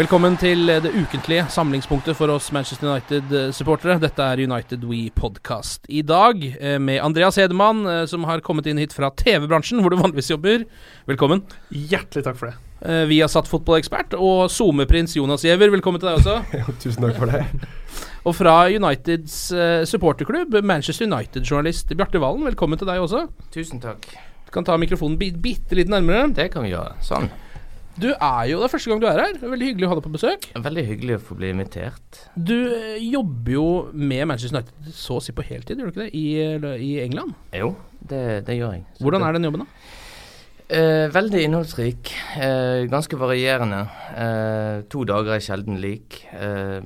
Velkommen til det ukentlige samlingspunktet for oss Manchester United-supportere. Dette er United We Podcast. I dag eh, med Andreas Hedemann, eh, som har kommet inn hit fra TV-bransjen, hvor du vanligvis jobber. Velkommen. Hjertelig takk for det. Eh, Vi har satt fotballekspert og SoMe-prins Jonas Giæver. Velkommen til deg også. Tusen takk for det. Og fra Uniteds supporterklubb, Manchester United-journalist Bjarte Valen. Velkommen til deg også. Tusen takk. Du kan ta mikrofonen bi- bitte litt nærmere. Det kan vi gjøre. Sånn. Du er jo, Det er første gang du er her. Er Veldig hyggelig å ha deg på besøk. Veldig hyggelig å få bli invitert. Du eh, jobber jo med Manchester United så å si på heltid, gjør du ikke det? I, i England. Jo, det, det gjør jeg. Så Hvordan er den jobben, da? Eh, veldig innholdsrik. Eh, ganske varierende. Eh, to dager er sjelden lik. Eh,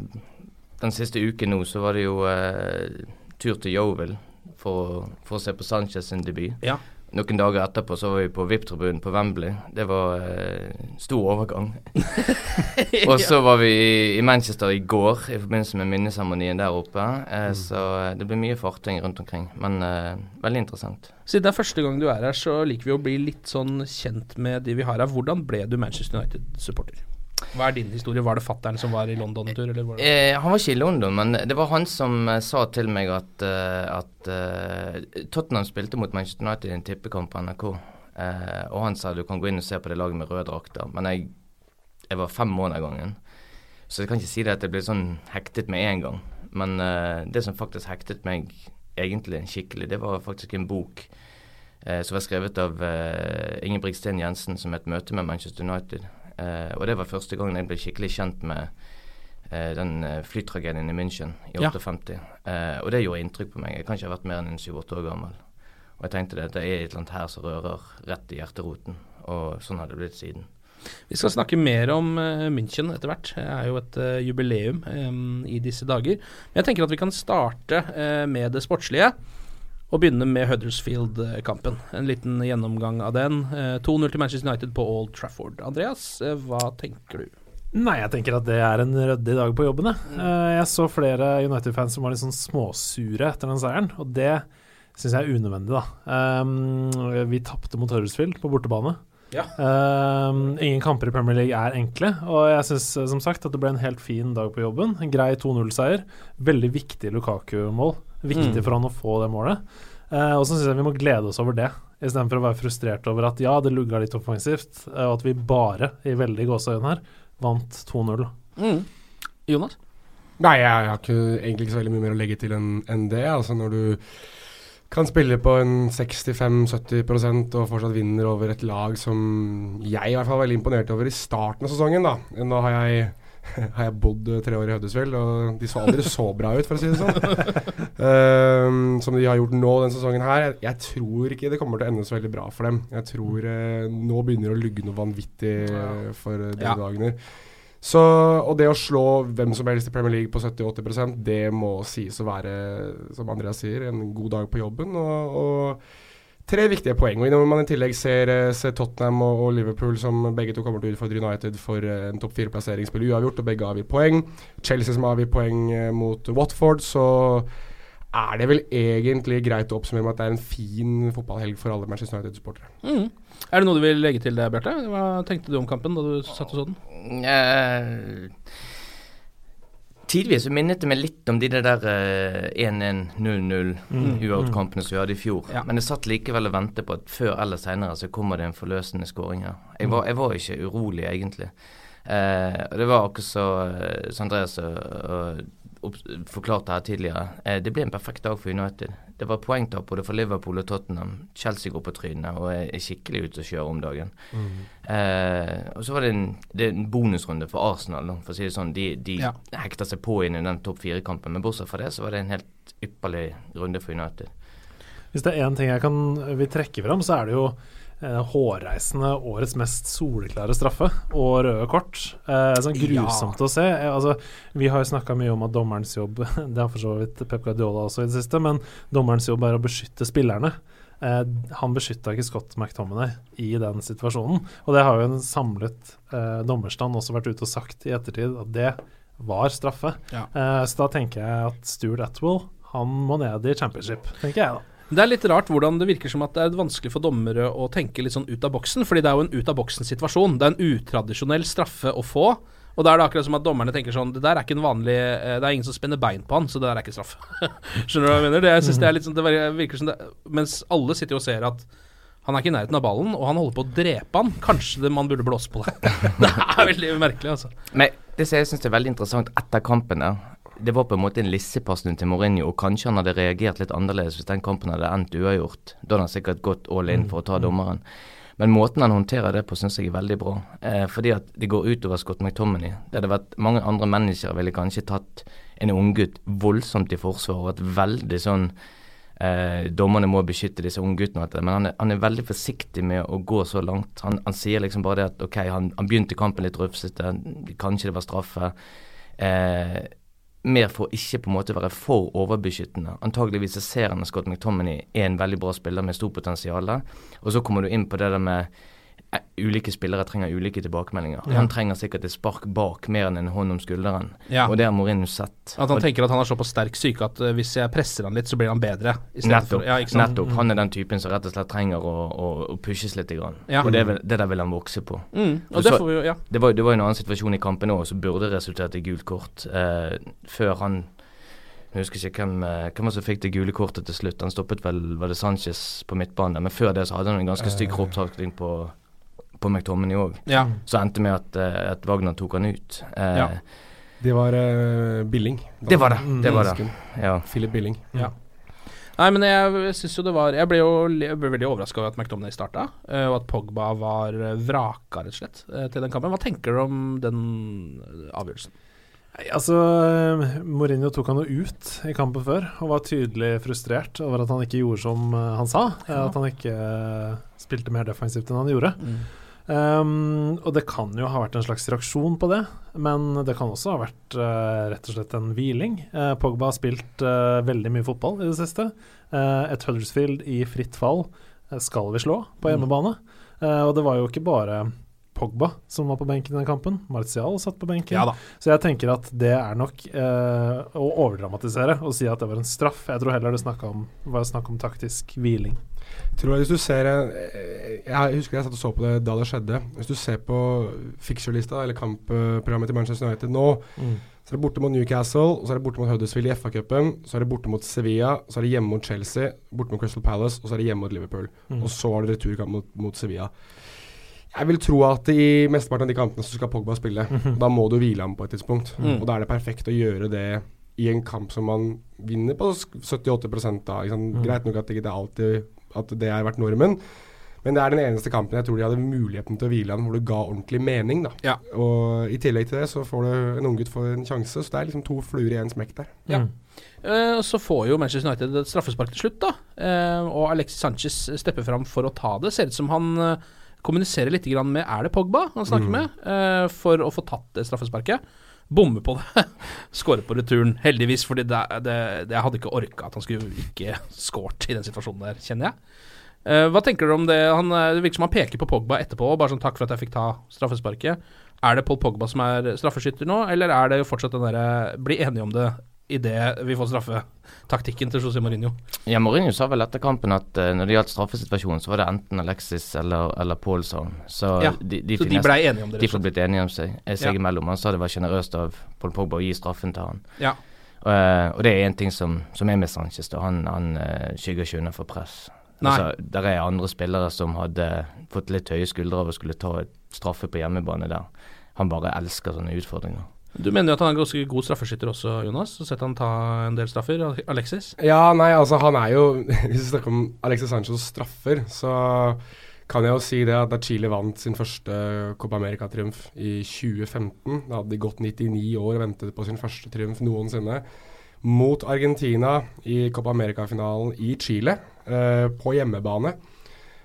den siste uken nå så var det jo eh, tur til Yeovil for, for å se på Sanchez sin debut. Ja. Noen dager etterpå så var vi på VIP-tribunen på Wembley. Det var eh, stor overgang. Og så var vi i- Manchester i går i forbindelse med minneseremonien der oppe. Eh, Så eh, det blir mye farting rundt omkring. Men eh, veldig interessant. Siden det er første gang du er her, så liker vi å bli litt sånn kjent med de vi har her. Hvordan ble du Manchester United-supporter? Hva er din historie? Var det fattern som var i London en tur, var Eh, han var ikke i London, men det var han som eh, sa til meg at, eh, at uh, Tottenham spilte mot Manchester United i en tippekamp på NRK. Uh, og han sa du kan gå inn og se på det laget med røde drakter. Men jeg, jeg var fem måneder gangen, så jeg kan ikke si det at jeg ble sånn hektet med en gang. Men uh, det som faktisk hektet meg egentlig skikkelig, det var faktisk en bok som var skrevet av Ingebrigtsen Jensen som het 'Møte med Manchester United'. Eh, og det var første gangen jeg ble skikkelig kjent med eh, den eh, flytragedien i München i Ja. 58. Eh, og det gjorde inntrykk på meg. Jeg kan ikke ha vært mer enn 7-8 år gammel. Og jeg tenkte det, det er et eller annet her som rører rett i hjerteroten. Og sånn har det blitt siden. Vi skal snakke mer om uh, München etter hvert. Det er jo et jubileum um, i disse dager. Men jeg tenker at vi kan starte uh, med det sportslige. Og begynne med Huddersfield-kampen. En liten gjennomgang av den. Eh, 2-0 til Manchester United på Old Trafford. Andreas, eh, hva tenker du? Nei, jeg tenker at det er en ryddig dag på jobben. Jeg, Eh, jeg så flere United-fans som var litt sånn småsure etter den seieren, og det syns jeg er unødvendig, da. Um, vi tapte mot Huddersfield på bortebane. Ja. Um, ingen kamper i Premier League er enkle, og jeg syns som sagt at det ble en helt fin dag på jobben. En grei 2-0-seier. Veldig viktig Lukaku-mål. Viktig Mm. for han å få det målet. Eh, og så syns jeg vi må glede oss over det, istedenfor å være frustrert over at ja, det lugga litt offensivt, eh, og at vi bare, i veldig gåseøyne her, vant 2-0. Mm. Jonas? Nei, jeg har ikke, egentlig ikke så veldig mye mer å legge til enn en det. Altså Når du kan spille på en 65-70% og fortsatt vinner over et lag som jeg i hvert fall var veldig imponert over i starten av sesongen. da. Nå har jeg, har jeg bodd eh, tre år i Hødesfjell, og de så aldri så bra ut, for å si det sånn. Ehm, som de har gjort nå denne sesongen her. Jeg, jeg tror ikke det kommer til å ende så veldig bra for dem. Jeg tror uh, nå begynner det å lugge noe vanvittig uh, for de Ja. Wagner. Så, og det å slå hvem som helst i Premier League på 70-80 det må sies å være, som Andreas sier, en god dag på jobben. Og, og tre viktige poeng. Og Når man i tillegg ser, eh, ser Tottenham og, og, Liverpool, som begge to kommer til å utfordre United for uh, en topp fire-plassering, spiller uavgjort, og begge avgir poeng. Chelsea som avgir poeng uh, mot Watford, så er det vel egentlig greit å oppsummere med at det er en fin fotballhelg for alle Manchester United-supportere. Mm. Er det noe du vil legge til det, Bjarte? Hva tenkte du om kampen da du satt og så den? Uh, Tidvis minnet det meg litt om de der 1-1, 0-0 mm. som vi hadde i fjor. Ja. Men jeg satt likevel og ventet på at før eller senere så kommer det en forløsende skåring her. Jeg var, jeg var ikke urolig, egentlig. Eh, det var akkurat så, så Andreas og, og forklarte her tidligere. Eh, det ble en perfekt dag for United. Det var poengtap både for Liverpool og Tottenham. Chelsea går på trynet og er skikkelig ute å kjøre om dagen. Mm. Eh, og så var det en, det en, bonusrunde for Arsenal, for å si det sånn. De, de ja. hekta seg på inn i den topp fire-kampen. Men bortsett fra det så var det en helt ypperlig runde for United. Hvis det er én ting jeg kan vil trekke fram, så er det jo hårreisende årets mest soleklare straffe og røde kort. Eh, sånn grusomt ja. å se. Eh, altså, vi har jo snakka mye om at dommerens jobb Det har for så vidt Pep Guardiola også i det siste, men dommerens jobb er å beskytte spillerne. Eh, han beskytta ikke Scott McTominay i den situasjonen. Og det har jo en samlet eh, dommerstand også vært ute og sagt i ettertid at det var straffe. Ja. Eh, så da tenker jeg at Stuart Atwell han må ned i championship, tenker jeg da. Det er litt rart hvordan det virker som at det er vanskelig for dommere å tenke litt sånn ut av boksen, fordi det er jo en ut av boksen-situasjon. Det er en utradisjonell straffe å få. Og da er det akkurat som at dommerne tenker sånn Det der er ikke en vanlig eh, Det er ingen som spenner bein på han, så det der er ikke straff. Skjønner du hva jeg mener? Det, jeg synes det er litt sånn Det virker som det Mens alle sitter jo og ser at han er ikke i nærheten av ballen, og han holder på å drepe han. Kanskje det, man burde blåse på det. det er veldig merkelig, altså. Men det som jeg syns er veldig interessant etter kampen, er det var på en måte en lissepasning til Mourinho, og kanskje han hadde reagert litt annerledes hvis den kampen hadde endt uavgjort. Da hadde han sikkert gått all in for å ta mm. dommeren. Men måten han håndterer det på, syns jeg er veldig bra. Eh, fordi at det går utover Scott McTominay. Det hadde vært Mange andre mennesker ville kanskje tatt en unggutt voldsomt i forsvar og vært veldig sånn eh, Dommerne må beskytte disse ungguttene, men han er, han er, veldig forsiktig med å gå så langt. Han, han sier liksom bare det at OK, han, han begynte kampen litt rufsete, kanskje det var straffe. Eh, mer for ikke på en måte være for overbeskyttende. Antageligvis ser han at Scott McTominay er en veldig bra spiller med stort potensial. Og så kommer du inn på det der med ulike spillere trenger ulike tilbakemeldinger. Ja. Han trenger sikkert et spark bak mer enn en hånd om skulderen, ja. og det har Mourinho sett. At han og tenker at han har såpass sterk syke at uh, hvis jeg presser han litt, så blir han bedre. Nettopp. Ja, nettopp. Mm. Han er den typen som rett og slett trenger å, å, å pushes litt. Grann. Og det, det, der vil han vokse på. Mm. Og det, så, vi, det, var, det var en annen situasjon i kampen òg som burde resultert i gult kort. Uh, før han jeg husker ikke hvem, hvem som fikk det gule kortet til slutt. Han stoppet vel var det Sanchez på midtbane, men før det så hadde han en ganske stygg kroppstakling på på McTominay òg. Ja. Så endte med at, eh, at, Wagner tok han ut. Eh, ja. Det var uh, Billing. Det var det. det, var det. Ja. Philip Billing. Ja. Nei, men jeg syns jo det var Jeg ble jo jeg ble veldig overraska over at McDominay starta, uh, og at Pogba var vraka, rett og slett, til den kampen. Hva tenker du om den avgjørelsen? Nei, altså, Mourinho tok han jo ut i kampen før og var tydelig frustrert over at han ikke gjorde som han sa. Ja. At han ikke spilte mer defensivt enn han gjorde. Mm. Um, og det kan jo ha vært en slags reaksjon på det, men det kan også ha vært uh, rett og slett en hviling. Uh, Pogba har spilt uh, veldig mye fotball i det siste. et Huddersfield i fritt fall skal vi slå på mm. hjemmebane. og det var jo ikke bare Pogba som var på benken i den kampen. Martial satt på benken. Ja så jeg tenker at det er nok å overdramatisere og si at det var en straff. Jeg tror heller det om, var snakk om taktisk hviling. Tror jeg hvis du ser eh, Jeg husker jeg satt og så på det da det skjedde. Hvis du ser på fixture-lista eller kampprogrammet til Manchester United nå, mm. så er det borte mot Newcastle, så er det borte mot Huddersfield i FA-cupen, så er det borte mot Sevilla, så er det hjemme mot Chelsea, borte mot Crystal Palace, og så er det hjemme mot Liverpool. Mm. Og så er det returkamp mot, mot Sevilla. Jeg vil tro at i mesteparten av de kampene så skal Pogba spille. Mm Da må du hvile ham på et tidspunkt. Mm. Og da er det perfekt å gjøre det i en kamp som man vinner på 78 da. Mm. Greit nok at det ikke alltid at det har vært normen. Men det er den eneste kampen jeg tror de hadde muligheten til å hvile han, hvor det ga ordentlig mening. da. Ja. Og I tillegg til det så får du en unggutt få en sjanse, så det er liksom to fluer i én smekk der. Ja. Mm. Uh, så får jo Manchester United et straffespark til slutt, da. Uh, og Alexis Sanchez stepper fram for å ta det. Ser ut som han uh, kommuniserer litt med Er det Pogba han snakker mm. med, for å få tatt det straffesparket. Bommer på det. Skårer på returen, heldigvis, fordi jeg hadde ikke orka at han skulle ikke skåret i den situasjonen der, kjenner jeg. Eh, hva tenker dere om det? Han, eh, det virker som han peker på Pogba etterpå, bare sånn takk for at jeg fikk ta straffesparket. Er det Paul Pogba som er straffeskytter nå, eller er det fortsatt den derre bli enige om det idet vi får straffetaktikken til José Mourinho? Ja, Mourinho sa vel etter kampen at uh, når det gjaldt straffesituasjonen, så var det enten Alexis eller, eller Paulson. Så Ja, de, de, så de ble enige om det, De får blitt enige om seg, eh, seg Ja. imellom. Han sa det var sjenerøst av Paul Pogba å gi straffen til han. Ja. Eh, og det er én ting som, som er med Sanchez. Da. Han, han uh, skygger ikke unna for press. Altså, der er andre spillere som hadde fått litt høye skuldre av å skulle ta straffe på hjemmebane der. Han bare elsker sånne utfordringer. Du mener jo at han er ganske god straffeskytter også, Jonas? Så sett han ta en del straffer. Alexis? Ja, nei, altså han er jo Hvis vi snakker om Alexis Sanchos straffer, så kan jeg jo si det at da Chile vant sin første Copa America-triumf i 2015 Da hadde de gått 99 år og ventet på sin første triumf noensinne. Mot Argentina i Copa America-finalen i Chile, eh, på hjemmebane.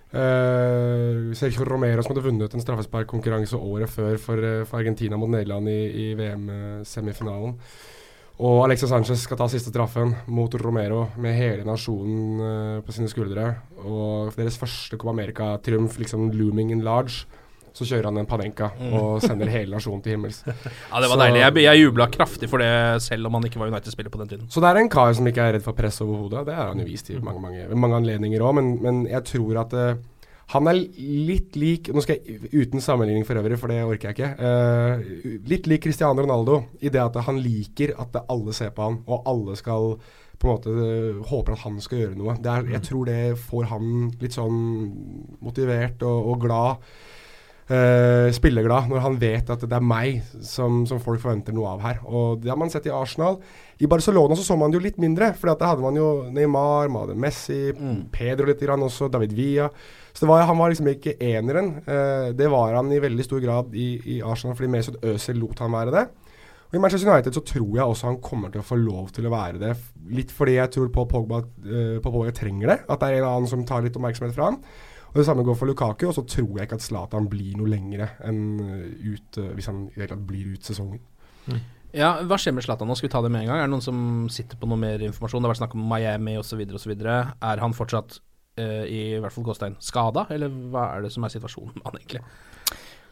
Eh, Sergio Romero som hadde vunnet en straffesparkkonkurranse året før for, eh, for Argentina mot Nederland i, i VM-semifinalen. Og Alexis Sanchez skal ta siste straffen mot Romero med hele nasjonen uh, på sine skuldre. Og deres første Copa America-triumf, liksom looming in large, så kjører han en Panenka Mm. og sender hele nasjonen til himmels. Ja, det var Så- deilig. Jeg, jeg jubla kraftig for det, selv om han ikke var United-spiller på den tiden. Så det er en kar som ikke er redd for press overhodet. Det har han jo vist i mange, mange, mange anledninger òg, men, men jeg tror at uh, han er litt lik Nå skal jeg uten sammenligning for øvrig, for det orker jeg ikke. Uh, litt lik Cristiano Ronaldo i det at han liker at alle ser på han, og alle skal på en måte eh, håper at han skal gjøre noe. Er, jeg tror det får han litt sånn motivert og, og glad. Eh, spilleglad når han vet at det er meg som, som folk forventer noe av her. Og Det har man sett i Arsenal. I Barcelona så så man det jo litt mindre, for da hadde man jo Neymar, man Messi, mm. Pedro litt grann også, David Villa. Så det var, han var liksom ikke eneren. Eh, det var han i veldig stor grad i, i Arsenal, fordi Mesut Özil lot han være det. Og I Manchester United så tror jeg også han kommer til å få lov til å være det. Litt fordi jeg tror Paul Pogba, uh, Paul Pogba trenger det. At det er en annen som tar litt oppmerksomhet fra han. Og Det samme går for Lukaku. Og så tror jeg ikke at Zlatan blir noe lengre enn eh, ut eh, Hvis han blir ut sesongen. Ja, Hva skjer med Zlatan nå? Skal vi ta det med en gang? Er det noen som sitter på noe mer informasjon? Det har vært snakk om Miami osv. osv. Er han fortsatt, uh, i hvert fall Gåstein, skada, eller hva er det som er situasjonen med han egentlig?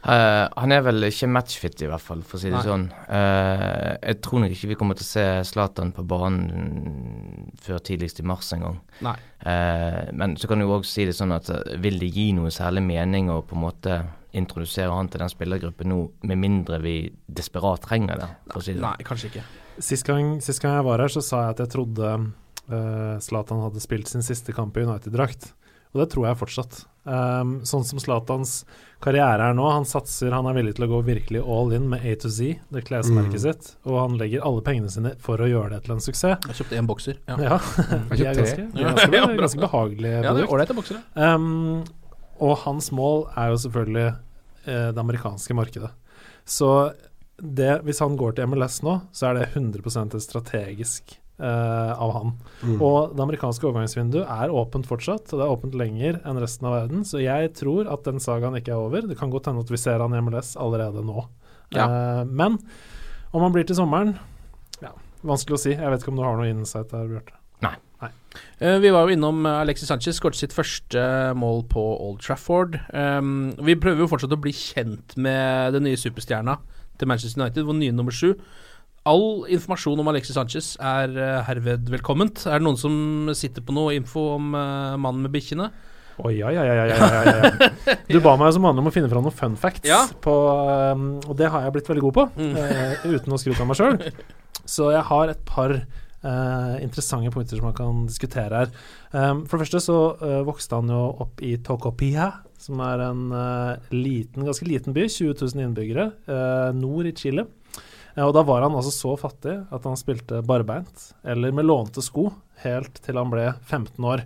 Eh, han er vel ikke matchfit, i hvert fall, for å si det Nei. sånn. Uh, jeg tror nok ikke vi kommer til å se Zlatan på banen før tidligst i mars en gang. Nei. Eh, men så kan du òg si det sånn at vil det gi noe særlig mening å på en måte introdusere han til den spillergruppen nå, med mindre vi desperat trenger det? For å si det. Nei, kanskje ikke. Sist gang, sist gang jeg var her, så sa jeg at jeg trodde eh, Zlatan hadde spilt sin siste kamp i United-drakt. Og det tror jeg fortsatt. Um, sånn som Zlatans karriere er nå, han satser, han er villig til å gå virkelig all in med A to Z, det klesmerket Mm. sitt, og han legger alle pengene sine for å gjøre det til en suksess. Jeg kjøpte én bokser. Ja. Ja, Jeg de er ganske, de er ganske, Ja, ganske behagelige Ja, det er ålreite boksere. Um, og hans mål er jo selvfølgelig eh, det amerikanske markedet. Så det, hvis han går til MLS nå, så er det 100 et strategisk eh, av han. Mm. Og det amerikanske overgangsvinduet er åpent fortsatt, og det er åpent lenger enn resten av verden. Så jeg tror at den sagaen ikke er over. Det kan godt hende at vi ser han i MLS allerede nå. Ja. Uh, men om han blir til sommeren ja, Vanskelig å si. Jeg vet ikke om du har noe insight der, Bjarte. Eh, vi var jo innom Alexis Sanchez, skåret sitt første mål på Old Trafford. Um, vi prøver jo fortsatt å bli kjent med den nye superstjerna til Manchester United, vår nye nummer sju. All informasjon om Alexis Sanchez er eh, herved velkomment. Er det noen som sitter på noe info om uh, mannen med bikkjene? Oi, ja, ja, ja, ja, ja, ja. Du ba meg som vanlig om å finne fram noen fun facts, Ja. på, um, og det har jeg blitt veldig god på, Mm. eh, uten å skryte av meg sjøl. Så jeg har et par uh, interessante punkter som man kan diskutere her. Um, for det første så vokste han jo opp i Tokopia, som er en liten, ganske liten by, 20 000 innbyggere, nord i Chile. Eh, og da var han altså så fattig at han spilte barbeint, eller med lånte sko, helt til han ble 15 år.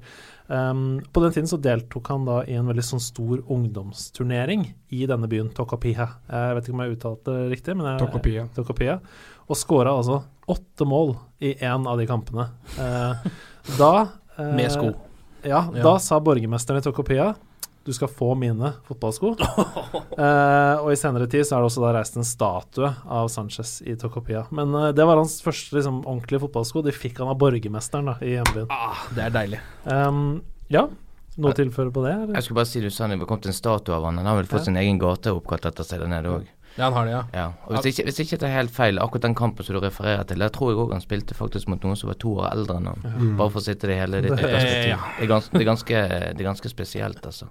Um, på den tiden så deltok han da i en veldig sånn stor ungdomsturnering i denne byen, Tocopilla. Jeg vet ikke om jeg uttalte det riktig, men jeg, Tokopia. Tokopia. Og skåra altså åtte mål i én av de kampene. Uh, da uh, Med sko. Ja, Ja. da sa borgermesteren i Tocopilla du skal få mine fotballsko. Eh, og i senere tid så er det også da reist en statue av Sanchez i Tocopia. Men eh, det var hans første liksom, ordentlige fotballsko. De fikk han av borgermesteren da, i hjembyen. Ah, det er deilig. Um, ja, Noe å tilføre på det? Eller? Jeg skulle bare si du sa det kom til en statue av han. Han har vel fått Ja. sin egen gate oppkalt etter seg der nede òg. Ja, han har det, ja. Ja. Og hvis ikke, hvis ikke det er helt feil, akkurat den kampen som du refererer til, der tror jeg òg han spilte faktisk mot noen som var to år eldre enn han. Mm. Bare for å sitte det hele ditt Det- perspektiv. Det, Det, er det, det er ganske spesielt, altså.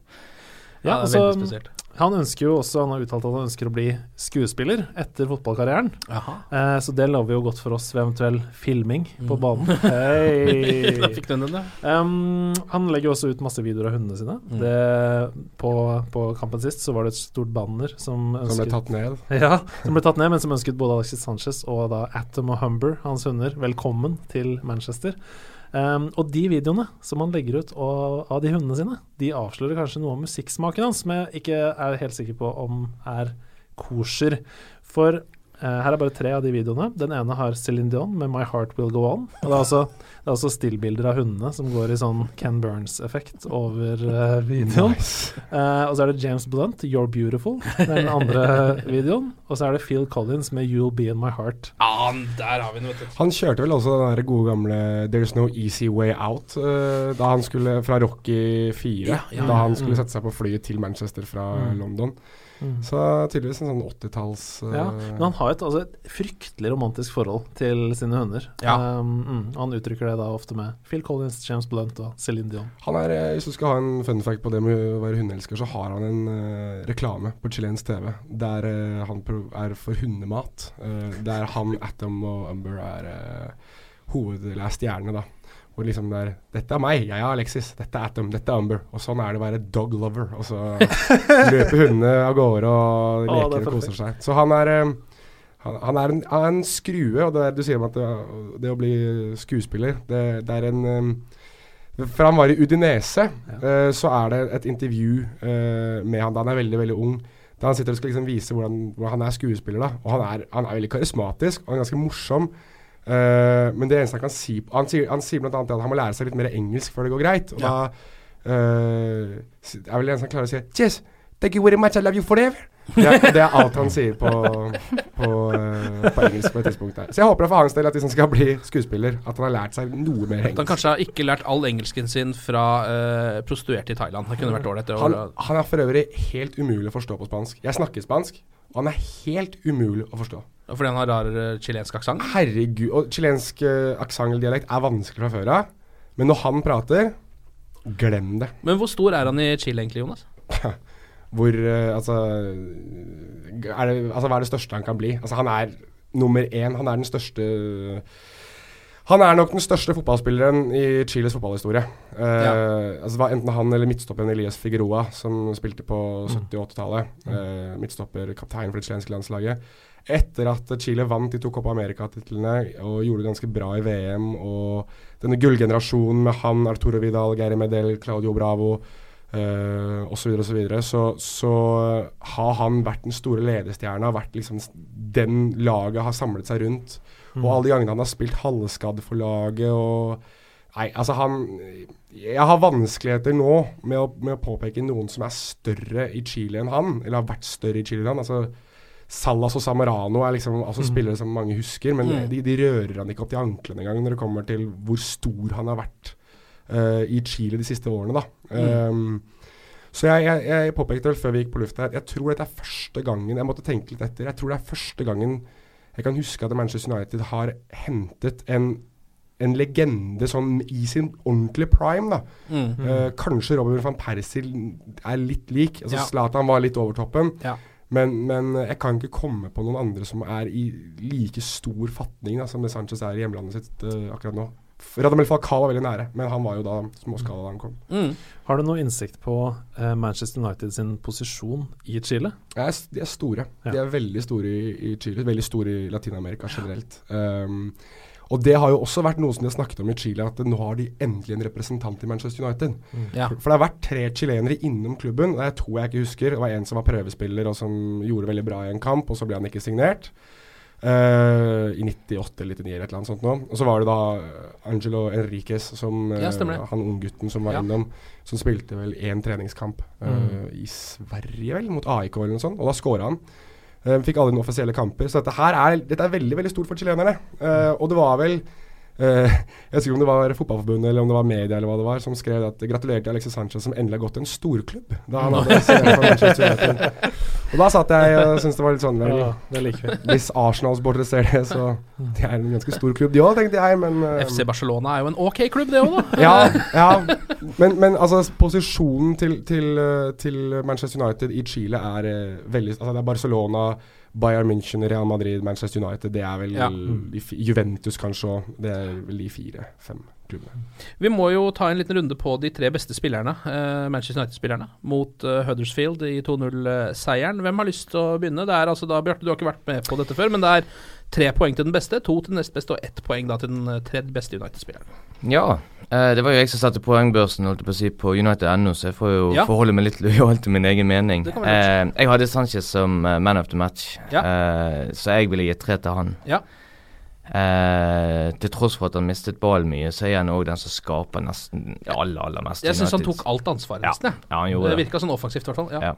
Ja, altså, han ønsker jo også Han har uttalt at han ønsker å bli skuespiller etter fotballkarrieren. Eh, så det lover jo godt for oss ved eventuell filming på Mm. banen. Hei! Da fikk du den, da. Um, han legger jo også ut masse videoer av hundene sine. Mm. Det, på, på kampen sist så var det et stort banner som Som ble tatt ned. Ja, som ble tatt ned, men som ønsket både Alexis Sanchez og da Atom og Humber, hans hunder, velkommen til Manchester. Um, og de videoene som han legger ut av, av de hundene sine, de avslører kanskje noe om musikksmaken hans, som jeg ikke er helt sikker på om er kosher. For her er bare tre av de videoene. Den ene har Céline Dion med 'My Heart Will Go On'. Og det er også, det er også stillbilder av hundene som går i sånn Ken Burns-effekt over uh, videoen. Eh, og så er det James Blunt, 'You're Beautiful', den andre videoen. Og så er det Phil Collins med 'You'll Be In My Heart'. Ja, der har vi den. Han kjørte vel også den der gode gamle 'There's No Easy Way Out' uh, da han skulle fra Rocky 4. Ja, ja, da han skulle Mm. sette seg på flyet til Manchester fra Mm. London. Mm. Så tydeligvis en sånn 80-talls uh, Ja, men han har et, altså et fryktelig romantisk forhold til sine hunder. Ja. Um, mm, han uttrykker det da ofte med Phil Collins, James Blunt og Céline Dion. Han er, eh, Hvis du skal ha en fun fact på det med å være hundeelsker, så har han en uh, reklame på chilensk TV der uh, han er for hundemat. eh, der han, Atom og Umber er hoved- er stjerne, da. Hvor liksom det er 'Dette er meg, jeg er Alexis. Dette er Atom, dette er Amber. Og sånn er det å være dog lover. Og så løper hundene av gårde og leker er leker og koser seg. Så han er eh, han, han, er en, han er en skrue, og det der du sier om at det, det å bli skuespiller, det, det er en um, For han var i Udinese, eh, så er det et intervju uh, med han da han er veldig, veldig ung. Da han sitter og skal liksom vise hvordan, hvordan han er skuespiller. da Og han er, han er veldig karismatisk og han er ganske morsom. Eh, men det eneste han kan si Han sier, han sier blant annet at han må lære seg litt mer engelsk før det går greit. Og da uh, er vel det eneste han klarer å si Cheers, thank you very much, I love you forever. Ja, det er alt han sier på, på, uh, på engelsk på et tidspunkt der. Så jeg håper for hans del at hvis han skal bli skuespiller, at han har lært seg noe mer At han kanskje har ikke lært all engelsken sin fra uh, prostituerte i Thailand. Det kunne vært ålreit. Han, han er for øvrig helt umulig å forstå på spansk. Jeg snakker spansk, og han er helt umulig å forstå. Fordi han har rar uh, chilensk aksent? Herregud. Og chilensk uh, aksent eller dialekt er vanskelig fra før av. Men når han prater, glem det. Men hvor stor er han i Chile egentlig, Jonas? Hvor uh, Altså det, Altså, hva er det største han kan bli? Altså, han er nummer én. Han er den største han er nok den største fotballspilleren i Chiles fotballhistorie. Uh, altså, det var enten han eller midtstopperen Elias Figueroa, som spilte på 70- og 80-tallet. Uh, midtstopper, kaptein for det chilenske landslaget. Etter at Chile vant de to Copa America-titlene og gjorde det ganske bra i VM, og denne gullgenerasjonen med han, Arturo Vidal, Geir Medel, Claudio Bravo uh, osv., osv., så, videre, så så har han vært den store ledestjerna, vært liksom den laget har samlet seg rundt. Og alle de gangene han har spilt halvskadd for laget og Nei, altså han Jeg har vanskeligheter nå med å, med å påpeke noen som er større i Chile enn han, eller har vært større i Chile enn han. Altså Salas og Samarano er liksom altså Mm. spillere som mange husker, men Mm. de, de rører han ikke opp til anklene engang når det kommer til hvor stor han har vært uh, i Chile de siste årene, da. Mm. Um, så jeg, jeg, jeg påpekte vel før vi gikk på lufta her, jeg tror dette er første gangen Jeg måtte tenke litt etter. Jeg tror det er første gangen jeg kan huske at Manchester United har hentet en, en legende sånn i sin ordentlige prime, da. Mm. Eh, kanskje Robin van Persie er litt lik. Altså Ja. Zlatan var litt over toppen. Ja. Men, men jeg kan ikke komme på noen andre som er i like stor fatning da, som det Sanchez er i hjemlandet sitt uh, akkurat nå. Radamel Falcao var veldig nære, men han var jo da småskala da han kom. Mm. Har du noe innsikt på uh, Manchester United sin posisjon i Chile? Er, de er store. Ja. De er veldig store i, i Chile, veldig store i Latin-Amerika generelt. Um, og det har jo også vært noe som de har snakket om i Chile, at nå har de endelig en representant i Manchester United. Mm. Ja. For, for det har vært tre chilenere innom klubben, det er to jeg ikke husker. Det var en som var prøvespiller og som gjorde veldig bra i en kamp, og så ble han ikke signert. Uh, I 98 eller 99 eller et eller annet sånt nå. Og så var det da Angelo Enriquez, som, uh, ja, han unggutten som var Ja. innom, som spilte vel én treningskamp uh, Mm. i Sverige, vel, mot AIK eller noe sånt, og da scora han. Uh, fikk alle de offisielle kamper. Så dette her er, dette er veldig veldig stort for chilenerne. Uh, og det var vel Eh, jeg vet ikke om det var Fotballforbundet eller om det var media eller hva det var, som skrev at gratulerer til Alexis Sanchez som endelig har gått til en storklubb. Da han hadde for Manchester United. Og da satt jeg og syntes det var litt sånn vel, Ja, det liker vi. Hvis Arsenal-sportere ser det, så Det er en ganske stor klubb, de òg, tenkte jeg, men uh, FC Barcelona er jo en ok klubb, det òg, da. ja, ja. Men, men altså, posisjonen til, til, eh, til Manchester United i Chile er uh, veldig Altså, det er Barcelona, Bayern München, Real Madrid, Manchester United. Det er vel Ja. Juventus, kanskje òg. Det er vel de fire-fem klubbene. Vi må jo ta en liten runde på de tre beste spillerne, eh, Manchester United-spillerne, mot eh, Huddersfield i 2-0-seieren. Hvem har lyst til å begynne? Det er altså da, Bjarte, du har ikke vært med på dette før, men det er tre poeng til den beste, to til den nest beste og ett poeng da til den eh, tredje beste United-spilleren. Ja, eh, det var jo jeg som satte poengbørsen holdt på å si, på United.no, så jeg får jo Ja. forholde meg litt til min egen mening. Eh, jeg hadde Sanchez som eh, man of the match, Ja. eh, så jeg ville gitt tre til han. Ja. Eh, til tross for at han mistet ballen mye, så er han òg den som skaper nesten aller, aller mest. Jeg syns han tok alt ansvaret, nesten. Ja, han gjorde det det. virka sånn offensivt, i hvert fall. Ja.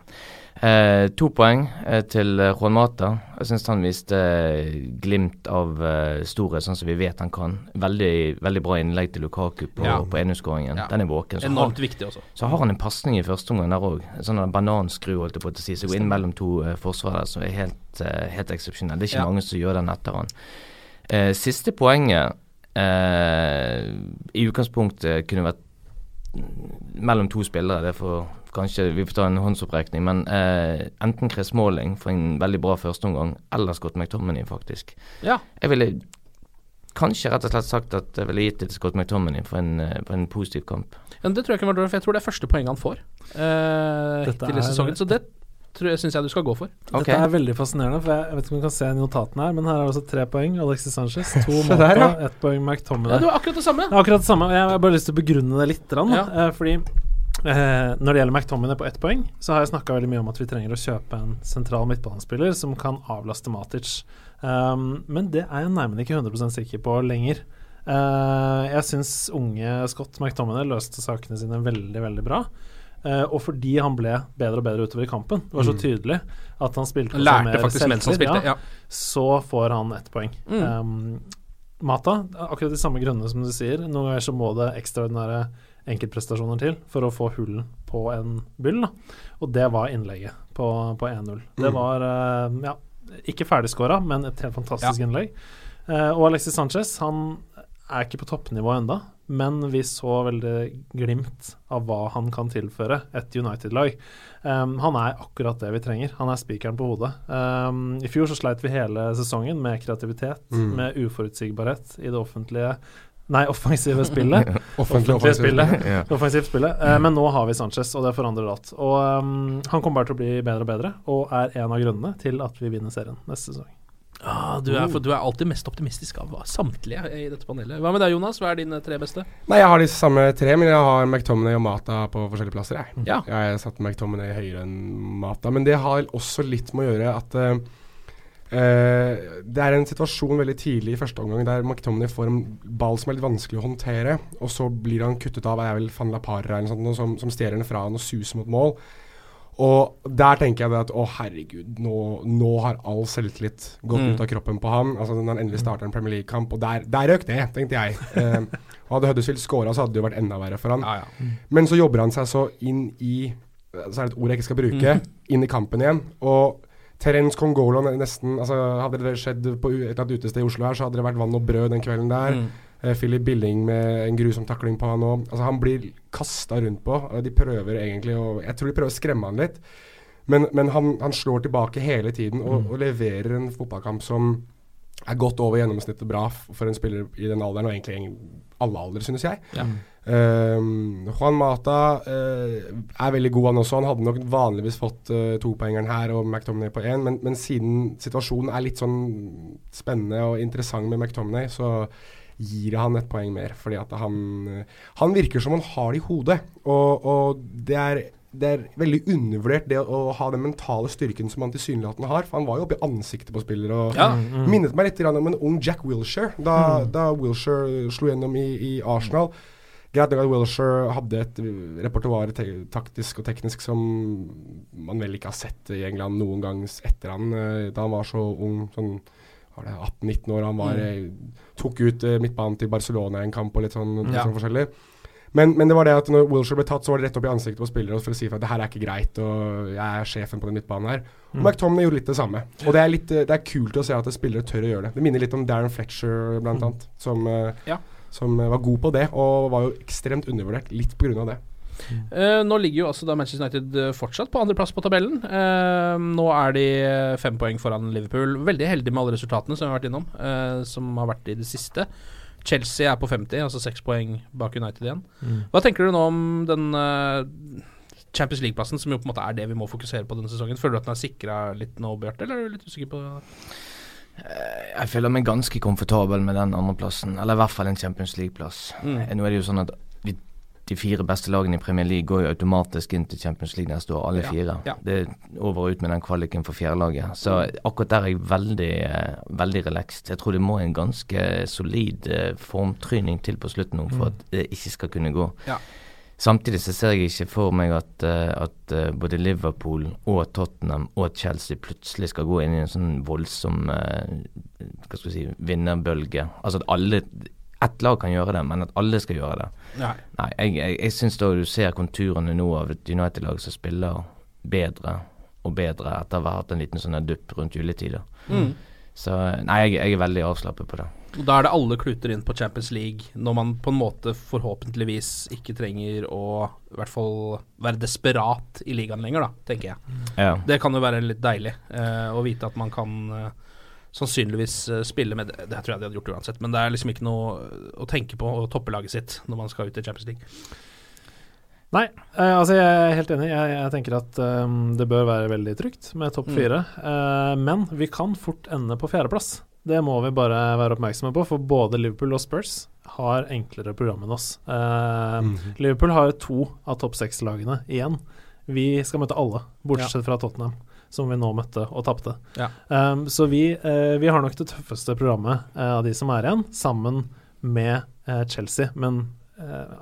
Eh, to poeng eh, til eh, Juan Mata. Jeg syns han viste eh, glimt av eh, storhet, sånn som vi vet han kan. Veldig, veldig bra innlegg til Lukaku på, Ja. på 1-skåringen. Ja. Den er våken. Så Enormt har, viktig også. så har han en pasning i første omgang der òg. Sånn en bananskru, holdt jeg på å si. Så går inn mellom to forsvarere som er helt, helt eksepsjonell. Det er ikke Ja. mange som gjør den etter han. Eh, siste poenget eh, i utgangspunktet kunne vært mellom to spillere. Det får kanskje vi får ta en håndsopprekning, men eh, enten Chris Måling for en veldig bra førsteomgang, eller Scott McTominay, faktisk. Ja. Jeg ville kanskje rett og slett sagt at jeg ville gitt det til Scott McTominay for en, eh, for en positiv kamp. Men det tror jeg ikke var dårlig, for jeg tror det er første poenget han får eh, Dette til i er- sesongen. Så det tror jeg syns jeg du skal gå for. Okay. Dette er veldig fascinerende, for jeg, jeg vet ikke om du kan se i notatene her, men her er det altså tre poeng. Alexis Sanchez, to der, ja. ett poeng Ja, McTominay. du har akkurat det samme. Det er akkurat det samme. Jeg har bare lyst til å begrunne det litt. grann, Ja. eh, fordi eh, Når det gjelder McTominay på ett poeng, så har jeg snakka veldig mye om at vi trenger å kjøpe en sentral midtbanespiller som kan avlaste Matic. Um, men det er jeg nærmere ikke 100 sikker på lenger. Uh, jeg syns unge Scott McTominay løste sakene sine veldig, veldig bra. Uh, og fordi han ble bedre og bedre utover i kampen, det var så Mm. tydelig at han spilte Han lærte mer faktisk mens han spilte, spilte. Ja. så får han ett poeng. Mm. Um, Mata, akkurat de samme grunnene som du sier. Noen ganger så må det ekstraordinære enkeltprestasjoner til for å få hull på en byll. Da. Og det var innlegget på, på 1-0. Det Mm. var eh, ja, ikke ferdigskåra, men et helt fantastisk innlegg. Eh, og Alexis Sanchez han er ikke på toppnivå enda men vi så veldig glimt av hva han kan tilføre et United-lag. Um, han er akkurat det vi trenger. Han er spikeren på hodet. Um, I fjor så sleit vi hele sesongen med kreativitet, Mm. med uforutsigbarhet i det offentlige Nei, offensive spillet. Offentlig, offensive offensivt. spillet. yeah. Offensivt spillet. Eh, men nå har vi Sanchez, og det forandrer alt. Og um, han kommer bare til å bli bedre og bedre, og er en av grunnene til at vi vinner serien neste sesong. Ah, du, er, for, du er alltid mest optimistisk av samtlige i dette panelet. Hva med deg, Jonas? Hva er dine tre beste? Nei, jeg har de samme tre, men jeg har McTominay og Mata på forskjellige plasser. Jeg, Ja. jeg satte McTominay høyere enn Mata, men det har også litt med å gjøre at eh, det er en situasjon veldig tidlig i første omgang der McTominay får en ball som er litt vanskelig å håndtere, og så blir han kuttet av er vel van la Parra eller noe sånt, som, som stjeler den fra han og suser mot mål. Og der tenker jeg det at å herregud, nå, nå har all selvtillit gått Mm. ut av kroppen på ham. Altså Når han endelig starter en Premier League-kamp, og der, der røk det, tenkte jeg. Eh, og hadde Huddersfield scora, så hadde det jo vært enda verre for han. Ja, ja. Men så jobber han seg så inn i Så er det et ord jeg ikke skal bruke. Inn i kampen igjen. Og Terence Congolo nesten altså Hadde det skjedd på et eller annet utested i Oslo her, så hadde det vært vann og brød den kvelden der. Mm. Uh, Philip Billing med en grusom takling på han òg. Altså, han blir kasta rundt på. De prøver egentlig å Jeg tror de prøver å skremme han litt. Men, men han, han slår tilbake hele tiden og, og leverer en fotballkamp som er godt over gjennomsnittet bra for en spiller i den alderen, og egentlig alle aldre, synes jeg. Ja. Um, Juan Mata uh, er veldig god, han også. Han hadde nok vanligvis fått uh, topoengeren her og McTominay på én, men, men siden situasjonen er litt sånn spennende og interessant med McTominay, så gir han et poeng mer. Fordi at han, eh, han virker som han har det i hodet, og, og det er det er veldig undervurdert det å ha den mentale styrken som han tilsynelatende har. For han var jo oppe i ansiktet på spillere og Ja. minnet meg litt om en ung Jack Wilshere da, da Wilshere slo gjennom i, i Arsenal. Greit nok at Wilshere hadde et repertoar te taktisk og teknisk som man vel ikke har sett i England noen gang etter han, uh, da han var så ung. Sånn var det 18-19 år. Han var, mm. tok ut eh, midtbanen til Barcelona i en kamp og litt sånn, litt Ja. sånn forskjellig. Men, men det var det at når Wilshere ble tatt, så var det rett opp i ansiktet på spillere for å si at det her er ikke greit, og jeg er sjefen på den midtbanen her. Og Mm. McTomney gjorde litt det samme. Og det er, litt, eh, det er kult å se at spillere tør å gjøre det. Det minner litt om Darren Fletcher, blant Mm. annet, som, eh, Ja. som eh, var god på det, og var jo ekstremt undervurdert, litt av det. Eh, nå ligger jo altså da Manchester United fortsatt på andreplass på tabellen. Uh, nå er de fem poeng foran Liverpool. Veldig heldig med alle resultatene som vi har vært innom, uh, som har vært i det siste. Chelsea er på 50, altså seks poeng bak United igjen. Mm. Hva tenker du nå om den eh, Champions League-plassen, som jo på en måte er det vi må fokusere på denne sesongen? Føler du at den er sikra litt nå, Bjarte, eller er du litt usikker på Jeg føler meg ganske komfortabel med den andreplassen, eller i hvert fall en Champions League-plass. Mm. Eh, Nå er det jo sånn at de, fire beste lagene i Premier League går jo automatisk inn til Champions League neste år, alle fire. ja. Det er over og ut med den kvaliken for fjerdelaget. Så akkurat der er jeg veldig, eh, veldig relaxed. Jeg tror det må en ganske solid eh, formtryning til på slutten nå for Mm. at det ikke skal kunne gå. Ja. Samtidig så ser jeg ikke for meg at, eh, at både Liverpool og Tottenham og Chelsea plutselig skal gå inn i en sånn voldsom hva skal vi si, vinnerbølge. Altså at alle Ett lag kan gjøre det, men at alle skal gjøre det. Nei. Nei, jeg, jeg, jeg syns da du ser konturene nå av et United-lag som spiller bedre og bedre etter å ha hatt en liten sånn dupp rundt juletider. Mm. Så nei, jeg, jeg er veldig avslappet på det. Og Da er det alle kluter inn på Champions League, når man på en måte forhåpentligvis ikke trenger å i hvert fall være desperat i ligaen lenger, da, tenker jeg. Ja. Det kan jo være litt deilig eh, å vite at man kan eh, sannsynligvis eh, spille med det, det tror jeg de hadde gjort uansett, men det er liksom ikke noe å tenke på å toppe laget sitt når man skal ut i Champions League. Nei, eh, altså jeg er helt enig. Jeg, jeg tenker at um, det bør være veldig trygt med topp Mm. Eh, men vi kan fort ende på fjerdeplass. Det må vi bare være oppmerksomme på, for både Liverpool og Spurs har enklere program enn oss. Eh, mm. Liverpool har to av topp seks-lagene igjen. Vi skal møte alle, bortsett fra Tottenham, som vi nå møtte og tapte. Ja. Um, så vi, uh, vi har nok det tøffeste programmet uh, av de som er igjen, sammen med uh, Chelsea. Men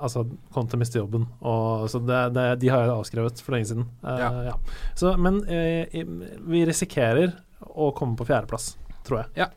altså, Conte mister jobben, og, så det, det, de har jeg avskrevet for lenge siden. Ja. ja. Så, men vi risikerer å komme på fjerdeplass, tror jeg. Ja.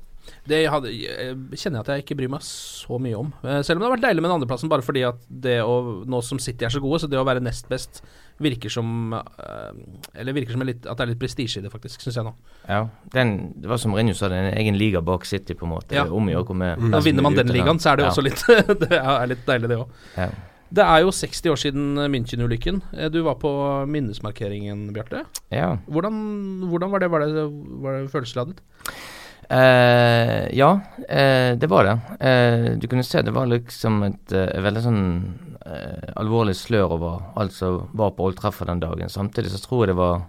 Det hadde, jeg kjenner jeg at jeg ikke bryr meg så mye om. Selv om det har vært deilig med den andreplassen, bare fordi at det å, nå som City er så gode, så det å være nest best virker som eh, Eller virker som litt, at det er litt prestisje i det, faktisk, syns jeg nå. Ja, den, det var som Mourinho sa, det er en egen liga bak City, på en måte. Ja. Om å komme Mm. Da vinner man den ligaen, så er det jo Ja. også litt Det er litt deilig, det òg. Ja. Det er jo 60 år siden München-ulykken. Eh, Du var på minnesmarkeringen, Bjarte. ja. Hvordan, hvordan var det? Var det, var det følelsesladet? Uh, ja, uh, det var det. Uh, du kunne se det var liksom et veldig sånn eh, alvorlig slør over alt som var på Old Trafford den dagen. Samtidig så tror jeg det var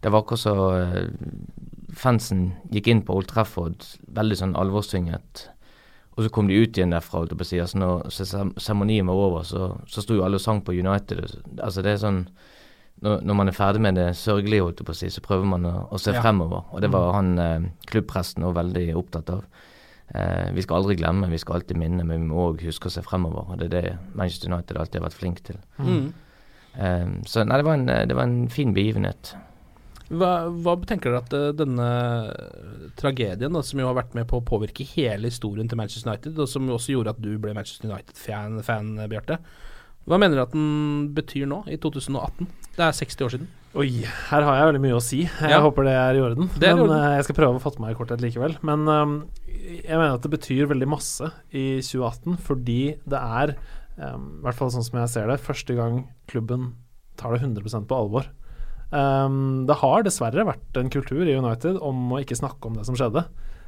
Det var akkurat så eh, fansen gikk inn på Old Trafford veldig sånn alvorstynget. Og så kom de ut igjen derfra, å si. Altså når seremonien var over, så, så sto jo alle og sang på United. Altså det er sånn når, når man er ferdig med det sørgelige, holdt jeg på å si, så prøver man å, å se Ja. fremover. Og det var han eh, klubbpresten òg veldig opptatt av. Eh, vi skal aldri glemme, vi skal alltid minne, men vi må òg huske å se fremover. Og det er det Manchester United alltid har vært flink til. Mm. Eh, så nei, det var, en, det var en fin begivenhet. Hva, hva tenker dere at eh, denne tragedien, da, som jo har vært med på å påvirke hele historien til Manchester United, og som jo også gjorde at du ble Manchester United-fan, fan, Bjarte, hva mener du at den betyr nå, i 2018? Det er 60 år siden. Oi, her har jeg veldig mye å si. Jeg Ja. håper det er i orden. Det er i orden. eh, jeg skal prøve å fatte meg i korthet likevel. Men um, jeg mener at det betyr veldig masse i 2018, fordi det er, um, i hvert fall sånn som jeg ser det, første gang klubben tar det 100% på alvor. Um, det har dessverre vært en kultur i United om å ikke snakke om det som skjedde,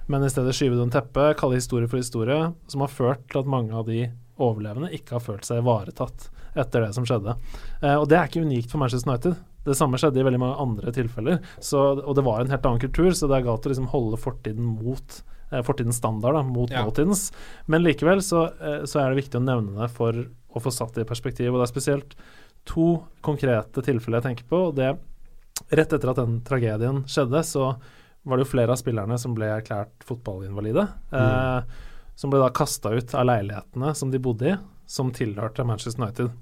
men i stedet skyve det under teppet, kalle historie for historie, som har ført til at mange av de overlevende ikke har følt seg ivaretatt etter det som skjedde. Eh, og det er ikke unikt for Manchester United. Det samme skjedde i veldig mange andre tilfeller. Så, og det var en helt annen kultur, så det er galt å liksom holde fortiden mot eh, fortidens standard, da, mot Ja. nåtidens. Men likevel så, eh, så er det viktig å nevne det for å få satt det i perspektiv. Og det er spesielt to konkrete tilfeller jeg tenker på. og det Rett etter at den tragedien skjedde, så var det jo flere av spillerne som ble erklært fotballinvalide. Eh, som ble da kasta ut av leilighetene som de bodde i, som tilhørte Manchester United.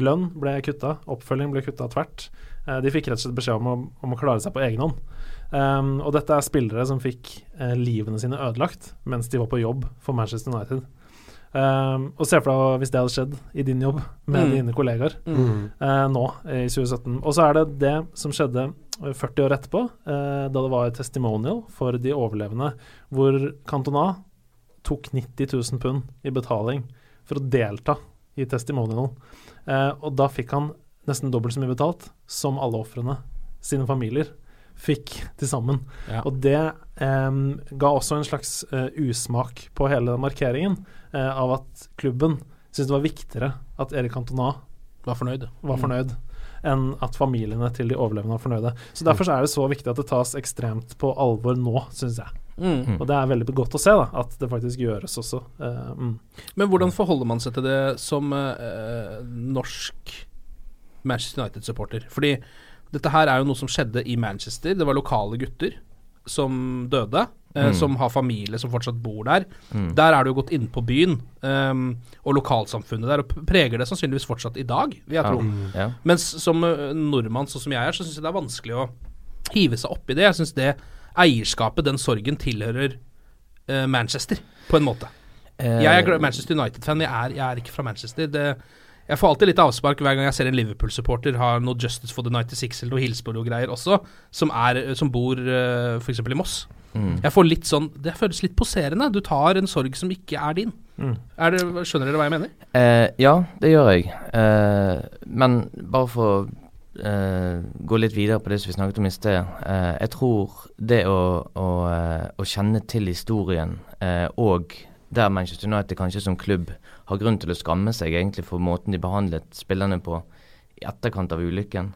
lønn ble kutta, oppfølging ble kutta tvert. Eh, de fikk rett og slett beskjed om å, om å klare seg på egen hånd. Um, og dette er spillere som fikk uh, livene sine ødelagt mens de var på jobb for Manchester United. Um, og se for deg hvis det hadde skjedd i din jobb med Mm. dine kollegaer Mm. uh, nå i 2017. Og så er det det som skjedde eh, 40 år etterpå, uh, da det var et testimonial for de overlevende, hvor Cantona tok 90 000 pund i betaling for å delta i testimonialen. Eh, og da fikk han nesten dobbelt så mye betalt som alle ofrene sine familier fikk til sammen. Ja. Og det eh, ga også en slags eh, usmak på hele markeringen eh, av at klubben syntes det var viktigere at Erik Cantona Var fornøyd. var Mm. enn at familiene til de overlevende var fornøyde. Så Derfor så er det så viktig at det tas ekstremt på alvor nå, syns jeg. Mm. Og det er veldig godt å se da, at det faktisk gjøres også. Uh, mm. Men hvordan forholder man seg til det som uh, norsk Manchester United-supporter? Fordi dette her er jo noe som skjedde i Manchester. Det var lokale gutter som døde, Uh, Mm. som har familie som fortsatt bor der. Mm. Der er det jo gått inn på byen um, og lokalsamfunnet der, og preger det sannsynligvis fortsatt i dag, vil jeg Ja. tro. Mm. Ja. Mens som nordmann, sånn som jeg er, så syns jeg det er vanskelig å hive seg opp i det. Jeg syns det eierskapet, den sorgen, tilhører uh, Manchester, på en måte. Uh, Jeg er Manchester United-fan, jeg, jeg er ikke fra Manchester. Det, jeg får alltid litt avspark hver gang jeg ser en Liverpool-supporter har noe Justice for the 96 eller noe Hillsborough-greier også, som, er, som bor uh, f.eks. i Moss. Mm. Jeg får litt sånn Det føles litt poserende. Du tar en sorg som ikke er din. Mm. Er det, skjønner dere hva jeg mener? Eh, ja, det gjør jeg. Eh, men bare for å eh, gå litt videre på det som vi snakket om i sted. Uh, jeg tror det å, å, eh, å kjenne til historien, uh, og der Manchester United kanskje som klubb har grunn til å skamme seg egentlig for måten de behandlet spillerne på i etterkant av ulykken.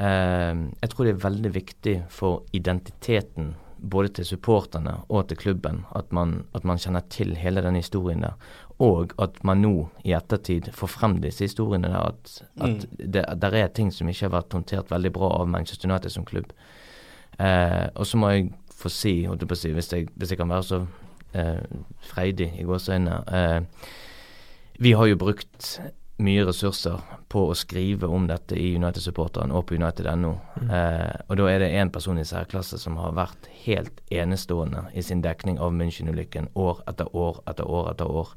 Jeg tror det er veldig viktig for identiteten både til supporterne og til klubben at man, at man kjenner til hele den historien der. Og at man nå i ettertid får frem disse historiene der. At, at det der er ting som ikke har vært håndtert veldig bra av Manchester United som klubb. Eh, og så må jeg få si, holdt jeg på å si hvis, jeg, hvis jeg kan være så eh, freidig i gåseøynene eh, Vi har jo brukt mye ressurser på å skrive om dette i United-supporteren og på United.no. Eh, og da er det én person i særklasse som har vært helt enestående i sin dekning av München-ulykken år etter år etter år etter år.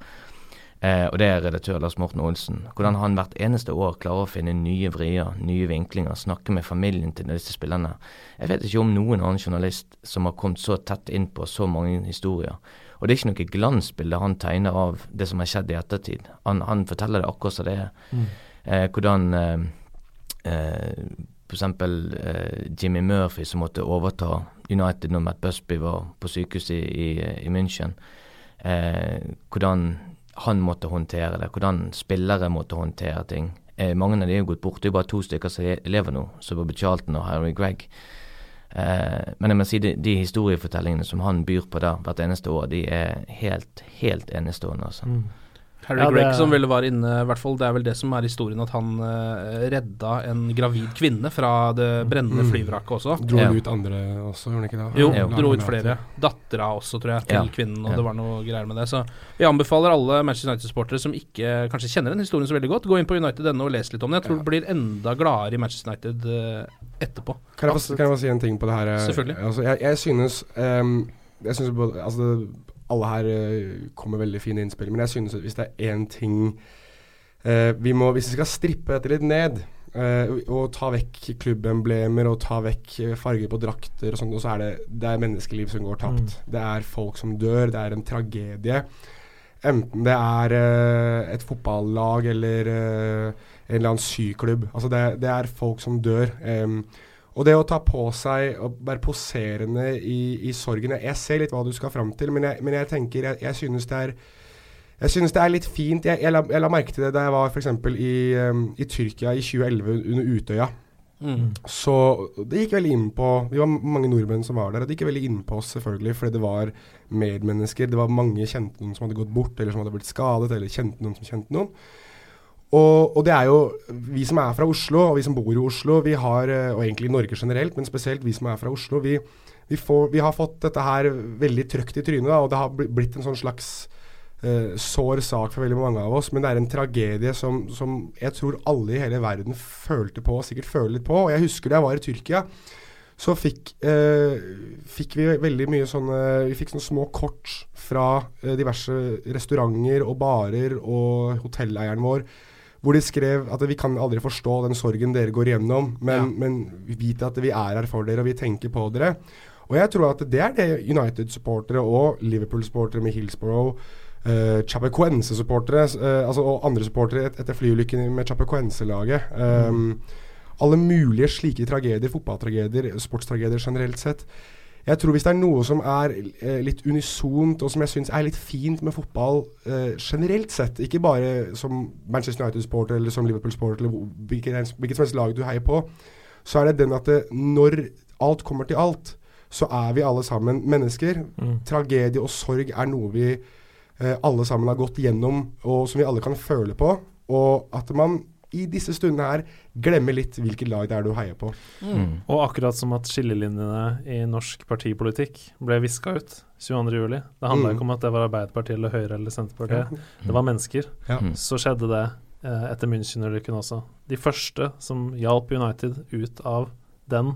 Eh, og det er redaktør Lars Morten Olsen. Hvordan han hvert eneste år klarer å finne nye vrier, nye vinklinger, snakke med familien til disse spillerne. Jeg vet ikke om noen annen journalist som har kommet så tett inn på så mange historier. Og det er ikke noe glansbilde han tegner av det som har skjedd i ettertid. Han, han forteller det akkurat som det er. Mm. Eh, hvordan eh, eh, f.eks. Eh, Jimmy Murphy som måtte overta United når Matt Busby var på sykehuset i, i, i München. Eh, hvordan han måtte håndtere det, hvordan spillere måtte håndtere ting. Eh, mange av de jo gått bort, det er jo bare to stykker som lever nå, som Bobby Charlton og Harry Gregg. Eh, men jeg må si de, de historiefortellingene som han byr på der hvert eneste år, de er helt, helt enestående. altså. Mm. Harry Ja, Greg Gregg som ville var inne, i hvert fall det er vel det som er historien, at han uh, redda en gravid kvinne fra det brennende Mm. flyvraket også. Dro Ja. ut andre også, gjorde han ikke det? Jo, Ja, dro ut flere. Dattera også, tror jeg, til Ja. kvinnen, og Ja. det var noe greier med det. Så vi anbefaler alle Manchester United-sportere som ikke kanskje kjenner den historien så veldig godt, gå inn på United.no og les litt om den. Jeg tror Ja. du blir enda gladere i Manchester United uh, etterpå. Kan jeg, få, kan jeg få si en ting på det her? Selvfølgelig. Altså, jeg, jeg synes um, Jeg synes både altså, Alle her eh, kommer veldig fine innspill, men jeg synes at hvis det er én ting eh, vi må, Hvis vi skal strippe dette litt ned eh, og ta vekk klubbemblemer og ta vekk farger på drakter og sånt, og så er det, det er menneskeliv som går tapt. Det er folk som dør, det er en tragedie. Enten det er et fotballag eller en eller annen syklubb. Altså det, det er folk som dør. em, og det å ta på seg og være poserende i, i sorgen jeg, ser litt hva du skal fram til, men jeg, men jeg tenker jeg, jeg synes det er jeg synes det er litt fint. Jeg, jeg, la, jeg la merke til det da jeg var f.eks. I, um, i Tyrkia i 2011 under Utøya. Mm. Så det gikk veldig inn på Vi var mange nordmenn som var der, og det gikk veldig inn på oss selvfølgelig, fordi det var medmennesker. Det var mange kjente noen som hadde gått bort, eller som hadde blitt skadet, eller kjente noen som kjente noen. Og, og det er jo vi som er fra Oslo, og vi som bor i Oslo, vi har, eh, og egentlig i Norge generelt, men spesielt vi som er fra Oslo, vi, vi, får, vi har fått dette her veldig trøkt i trynet, da, og det har blitt en sånn slags uh, sår sak for veldig mange av oss, men det er en tragedie som, som jeg tror alle i hele verden følte på, sikkert føler litt på. Og jeg husker da jeg var i Tyrkia, så fikk, eh, fikk vi veldig mye sånne Vi fikk sånne små kort fra eh, diverse restauranter og barer og hotelleieren vår hvor de skrev at vi kan aldri forstå den sorgen dere går igjennom, men, men vite at vi er her for dere og vi tenker på dere. Og jeg tror at det er det United-supportere og Liverpool-supportere med Hillsborough Uh, Chapecoense-supportere uh, altså, og andre supportere et, etter flyulykken med Chapecoense-laget. Um. Alle mulige slike tragedier, fotballtragedier, sportstragedier generelt sett. Jeg tror hvis det er noe som er uh, litt unisont, og som jeg syns er litt fint med fotball generelt sett, ikke bare som Manchester United-sporter eller som Liverpool-sporter eller hvilket, hvilket som helst lag du heier på, så er det den at det, når alt kommer til alt, så er vi alle sammen mennesker. Mm. Tragedie og sorg er noe vi eh, alle sammen har gått gjennom, og som vi alle kan føle på. Og at man i disse stundene her glemme litt hvilket lag det er du heier på. Mm. mm. Og akkurat som at skillelinjene i norsk partipolitikk ble viska ut 22.07. Det handla mm. ikke om at det var Arbeiderpartiet eller Høyre eller Senterpartiet. Ja. Det var mennesker. Ja. Mm. Så skjedde det eh, etter München-ulykken også. De første som hjalp United ut av den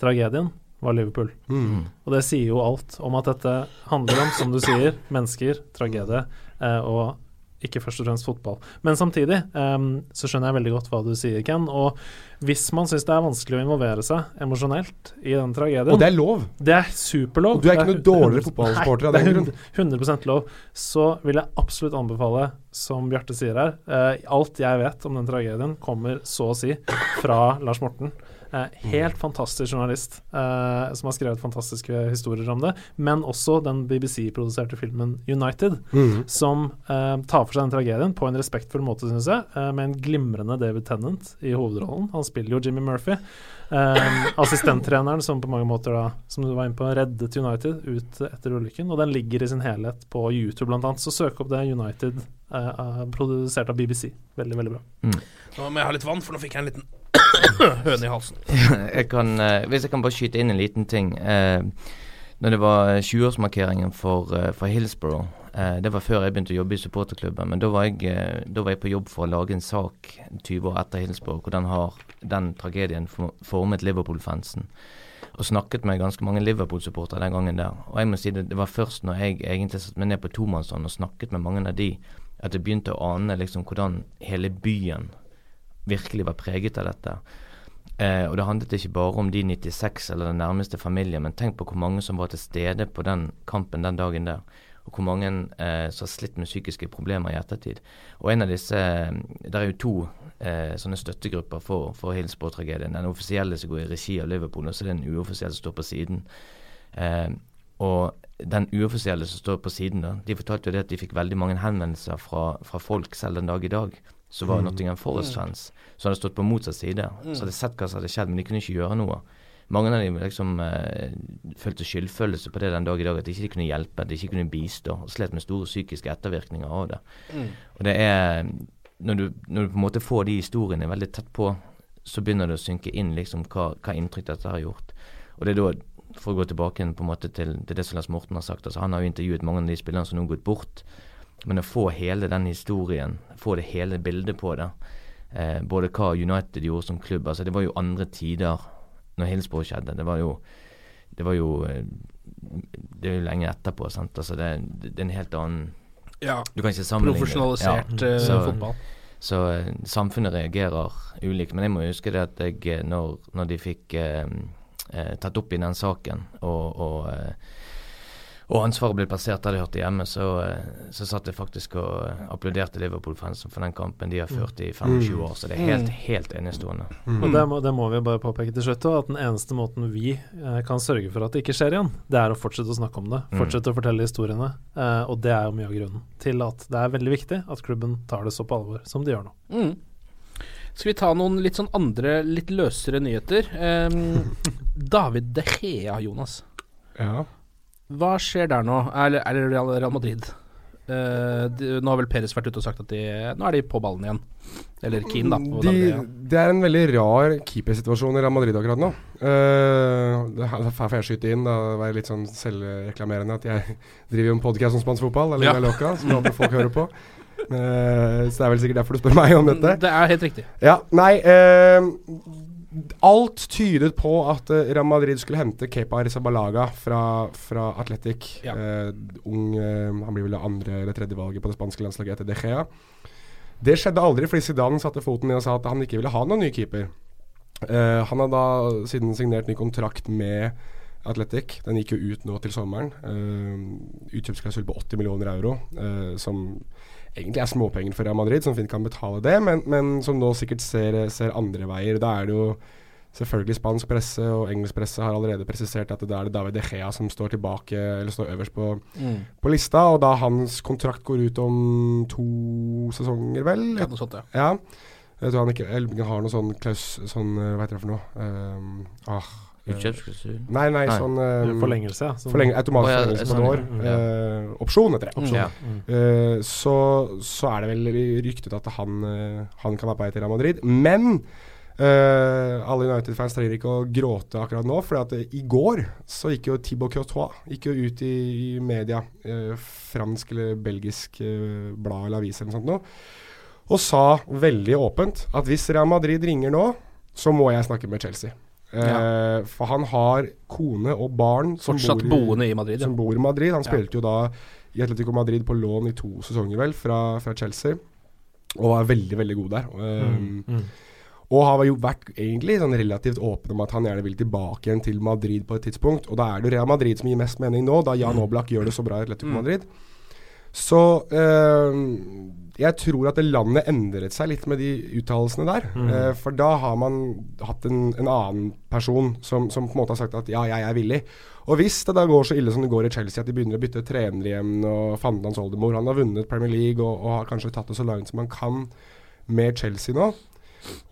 tragedien, var Liverpool. Mm. Og det sier jo alt om at dette handler om, som du sier, mennesker, tragedie, eh, og ikke først og fremst fotball. Men samtidig um, så skjønner jeg veldig godt hva du sier, Ken. Og hvis man syns det er vanskelig å involvere seg emosjonelt i den tragedien Og det er lov! Det er superlov. Og du er ikke noe dårligere fotballsporter av den grunn. 100 lov. Så vil jeg absolutt anbefale, som Bjarte sier her, uh, alt jeg vet om den tragedien, kommer så å si fra Lars Morten. Eh, helt fantastisk journalist eh, som har skrevet fantastiske historier om det. Men også den BBC-produserte filmen 'United', mm. som eh, tar for seg den tragedien på en respektfull måte, syns jeg, eh, med en glimrende David Tennant i hovedrollen. Han spiller jo Jimmy Murphy. Eh, assistenttreneren som på mange måter da, som du var inne på, reddet United ut etter ulykken. Og den ligger i sin helhet på YouTube, blant annet. Så søk opp det. United, eh, produsert av BBC. Veldig, veldig bra. Mm. Nå må jeg ha litt vann, for nå fikk jeg en liten høne i halsen. jeg kan, uh, hvis jeg kan bare skyte inn en liten ting. Uh, når det var 20-årsmarkeringen for, uh, for, Hillsborough, det var før jeg begynte å jobbe i supporterklubben, men da var, jeg, da var, jeg, på jobb for å lage en sak 20 år etter Hillsborough, hvordan har den tragedien formet Liverpool-fansen. Og snakket med ganske mange Liverpool-supportere den gangen der. Og jeg må si det, det var først når jeg egentlig satte meg ned på tomannshånd og snakket med mange av de, at jeg begynte å ane liksom hvordan hele byen virkelig var preget av dette. Eh, og det handlet ikke bare om de 96 eller den nærmeste familien, men tenk på hvor mange som var til stede på den kampen den dagen der. Og hvor mange eh, som har slitt med psykiske problemer i ettertid. Og en av disse Det er jo to eh, sånne støttegrupper for, for Hillsborough-tragedien. Den offisielle som går i regi av Liverpool, og så er det den uoffisielle som står på siden. Eh, og den uoffisielle som står på siden, da, de fortalte jo det at de fikk veldig mange henvendelser fra, fra folk selv den dag i dag så var mm. Nottingham Forest-fans som hadde stått på motsatt side. Mm. Så hadde sett hva som hadde skjedd, men de kunne ikke gjøre noe. Mange av dem liksom eh, følte skyldfølelse på det den dag i dag, at de ikke kunne hjelpe, at de ikke kunne bistå. og Slet med store psykiske ettervirkninger av det. Mm. Og det er når du, når du, på en måte får de historiene veldig tett på, så begynner det å synke inn liksom hva, hva inntrykk dette har gjort. Og det er da, for å gå tilbake på en måte til, til det som Lars Morten har sagt, altså han har jo intervjuet mange av de spillerne som nå har gått bort. Men å få hele den historien, få det hele bildet på det, eh, både hva United gjorde som klubb altså Det var jo andre tider når Hillsborough skjedde. Det var jo det var jo eh, det er jo lenge etterpå. sant? Altså det, det er en helt annen ja, Du kan ikke sammenligne Profesjonalisert ja. så, fotball. Så uh, samfunnet reagerer ulikt. Men jeg må huske det at jeg, når, når de fikk eh, tatt opp i den saken og, og og ansvaret ble plassert der de hørte hjemme, så, eh, så satt jeg faktisk og eh, applauderte Liverpool-fansen for den kampen de har mm. ført i 25 år. Så det er helt, mm. helt enestående. Mm. Og det må, det må, vi bare påpeke til slutt, at den eneste måten vi eh, kan sørge for at det ikke skjer igjen, det er å fortsette å snakke om det. Fortsette mm. å fortelle historiene. Eh, og det er jo mye av grunnen til at det er veldig viktig at klubben tar det så på alvor som de gjør nå. Mm. Skal vi ta noen litt sånn andre, litt løsere nyheter? Um, David De Gea, Jonas. Ja. Hva skjer der nå? Eller, eller Real Madrid? Uh, de, nå har vel Peres vært ute og sagt at de Nå er de på ballen igjen. Eller Keane, da. De, ja. det er en veldig rar keepersituasjon i Real Madrid akkurat nå. Uh, det her får jeg skyte inn, da være litt sånn selvreklamerende, at jeg driver jo en podkast om spansk fotball, eller Ja. La Loca, som håper folk hører på. Uh, så det er vel sikkert derfor du spør meg om dette. Det er helt riktig. Ja, nei eh, Alt tydet på at eh, Real Madrid skulle hente Kepa Arrizabalaga fra, fra Atletic. Uh, ung, uh, han blir vel andre eller tredje valget på det spanske landslaget etter De Gea. Det skjedde aldri fordi Zidane satte foten ned og sa at han ikke ville ha noen ny keeper. Uh, han har da siden signert ny kontrakt med Atletic. Den gikk jo ut nå til sommeren. Uh, Utkjøpsklausul på 80 millioner euro, uh, som egentlig er småpenger for Real Madrid, som fint kan betale det, men, men som nå sikkert ser, ser andre veier. Da er det jo selvfølgelig spansk presse og engelsk presse har allerede presisert at da er det David De Gea som står tilbake, eller står øverst på, Mm. på lista, og da hans kontrakt går ut om to sesonger, vel? Ja, noe sånt, ja. ja. Jeg tror han ikke har noe sånn klaus... Sånn, eh, hva heter det for noe? Um, ah, Utkjøpsklausul? Nei, nei, Nei. sånn um, Forlengelse, ja. Sånn- Forlenge, automatisk oh, ja, forlengelse på sånn, et år. ja. Eh, opsjon, heter det. Opsjon. Ja. Mm. Eh, så, så er det vel ryktet at han, han kan være på vei til Real Madrid. Men Uh, alle United-fans trenger ikke å gråte akkurat nå, for eh, i går så gikk jo Thibaut Courtois gikk jo ut i, i media, uh, fransk eller belgisk blad eller avis eller noe sånt noe, og sa veldig åpent at hvis Real Madrid ringer nå, så må jeg snakke med Chelsea. Eh, For han har kone og barn som Fortsatt bor boende i Madrid, ja. Som bor i Madrid. Han Ja. spilte jo da i Atletico Madrid på lån i to sesonger, vel, fra, fra Chelsea. Og var veldig, veldig god der. Um, Mm, mm. Og har jo vært egentlig sånn relativt åpen om at han gjerne vil tilbake igjen til Madrid på et tidspunkt. Og da er det jo Real Madrid som gir mest mening nå, da Jan Oblak gjør det så bra i Atletico Mm. Madrid. Så eh, jeg tror at det landet endret seg litt med de uttalelsene der. Mm. Eh, for da har man hatt en, en annen person som, som på en måte har sagt at ja, jeg er villig. Og hvis det da går så ille som det går i Chelsea, at de begynner å bytte trener igjen, og fandens oldemor Han har vunnet Premier League og, og har kanskje tatt det så langt som han kan med Chelsea nå.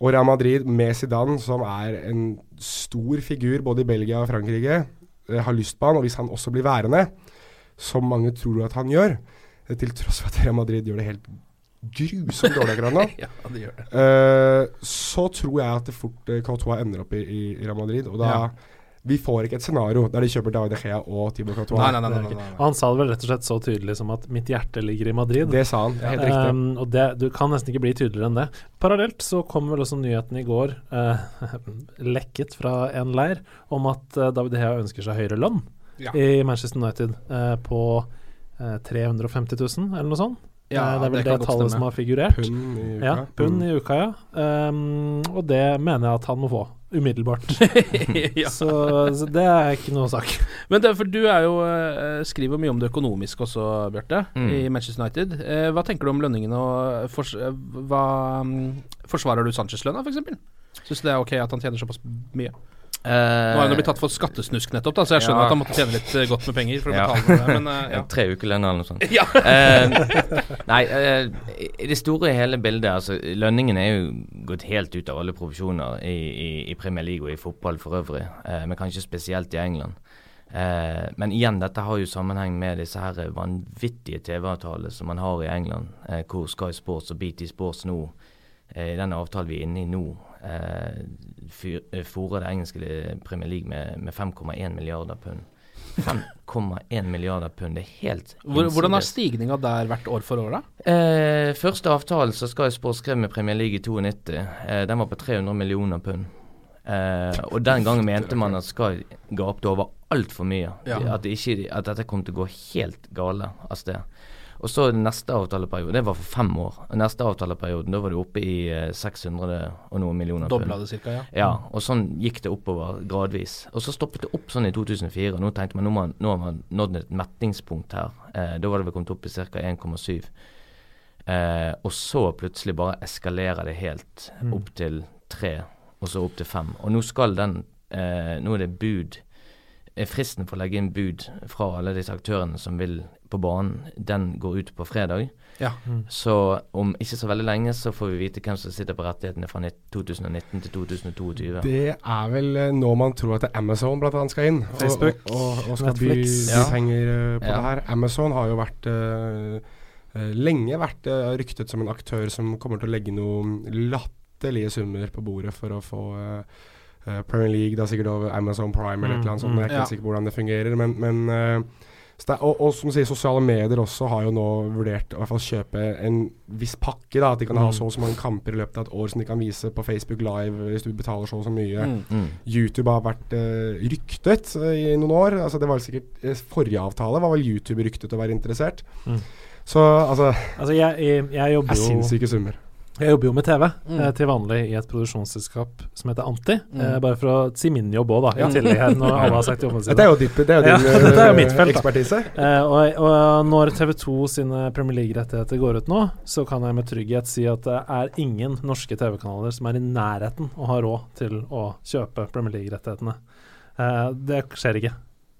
Og Real Madrid med Zidane, som er en stor figur både i Belgia og Frankrike, eh, har lyst på han. Og hvis han også blir værende, som mange tror at han gjør, til tross for at Real Madrid gjør det helt grusomt dårlig akkurat nå, Ja, det gjør det. Uh, så tror jeg at det fort uh, Courtois ender opp i, i, Real Madrid. Og da Ja. Vi får ikke et scenario der de kjøper David De Gea og Tibor Courtois. Nei, nei, nei, nei, han sa det vel rett og slett så tydelig som at 'mitt hjerte ligger i Madrid'. Det sa han, helt riktig. Um, og det, du kan nesten ikke bli tydeligere enn det. Parallelt så kom vel også nyheten i går, uh, lekket fra en leir, om at eh, David Gea ønsker seg høyere lønn Ja. i Manchester United uh, på eh, 350 000, eller noe sånt. Ja, Eh, det er vel det det, tallet stemme. som har figurert. Pund i uka. Ja, pund Mm. i uka, ja. Um, og det mener jeg at han må få, umiddelbart. Ja. så, så det er ikke noe sak. Men det, for du er jo eh, skriver mye om det økonomiske også, Bjarte, Mm. i Manchester United. Eh, hva tenker du om lønningene, og fors eh, hva mm, Forsvarer du Sanchez-lønna, f.eks.? Syns du det er ok at han tjener såpass mye? Nå har han blitt tatt for skattesnusk nettopp, da, så jeg skjønner Ja. at han måtte tjene litt eh, godt med penger for å Ja. betale det. Men uh, ja. Tre ukelønner eller noe sånt. Ja. uh, nei, uh, i det store og hele bildet, altså lønningen er jo gått helt ut av alle profesjoner i, i, i Premier League og i fotball for øvrig, eh, men kanskje spesielt i England. Eh, men igjen, dette har jo sammenheng med disse her vanvittige TV-avtalene som man har i England, eh, hvor Sky Sports og BT Sports nå, eh, i den avtalen vi er inne i nå, eh, eh, det engelske Premier League med, med 5,1 milliarder pund. 5,1 milliarder pund, det er helt Hvor, hvordan har stigninga der vært år for år, da? Eh, første avtalen så skal jeg spå skrev med Premier League i 92, eh, den var på 300 millioner pund. Eh, og den gangen mente man at Sky gapte over altfor mye. Ja. At, det ikke, at dette kom til å gå helt gale av sted. Og så neste avtaleperiode, det var for fem år. Neste avtaleperioden, da var det oppe i eh, 600 og noen millioner Dobla det cirka, ja. ja, og sånn gikk det oppover gradvis. Og så stoppet det opp sånn i 2004. og Nå tenkte man nå man- nå har man nådd et metningspunkt her. Eh, da var det vel kommet opp i ca. 1,7. Eh, og så plutselig bare eskalerer det helt Mm. opp til tre, og så opp til fem. Og nå skal den eh, Nå er det bud. er Fristen for å legge inn bud fra alle disse aktørene som vil på banen, den går ut på fredag. Ja. Mm. Så om ikke så veldig lenge så får vi vite hvem som sitter på rettighetene fra 2019 til 2022. Det er vel eh, nå man tror at Amazon annet skal inn. og- Facebook, og, og, og skal by, Netflix. by Ja. penger eh, på Ja. det her. Amazon har jo vært eh, lenge vært uh, ryktet som en aktør som kommer til å legge noen latterlige summer på bordet for å få eh, Premier League, da sikkert over Amazon Prime eller et eller annet sånt. Mm, Jeg er ikke ja. sikker på hvordan det fungerer. Men, men det og, og som du sier, sosiale medier også har jo nå vurdert å i hvert fall kjøpe en viss pakke. da At de kan ha Mm. så og så mange kamper i løpet av et år som de kan vise på Facebook Live hvis du betaler så og så mye. Mm. Mm. YouTube har vært uh, ryktet uh, i noen år. Altså Det var sikkert uh, Forrige avtale var vel YouTube ryktet å være interessert. Mm. Så altså Altså, jeg, jeg, jeg jobber er jo sinnssyke summer. Jeg jobber jo med TV Mm. eh, til vanlig i et produksjonsselskap som heter Anti. Mm. Eh, bare for å si min jobb òg, da, Ja. i tillegg her, når alle har sagt jobben sin. Det er jo, dipp, det er jo din ja, det er jo mitt felt, ekspertise. Eh, og, og når TV2 sine Premier League-rettigheter går ut nå, så kan jeg med trygghet si at det er ingen norske TV-kanaler som er i nærheten å ha råd til å kjøpe Premier League-rettighetene. Eh, det skjer ikke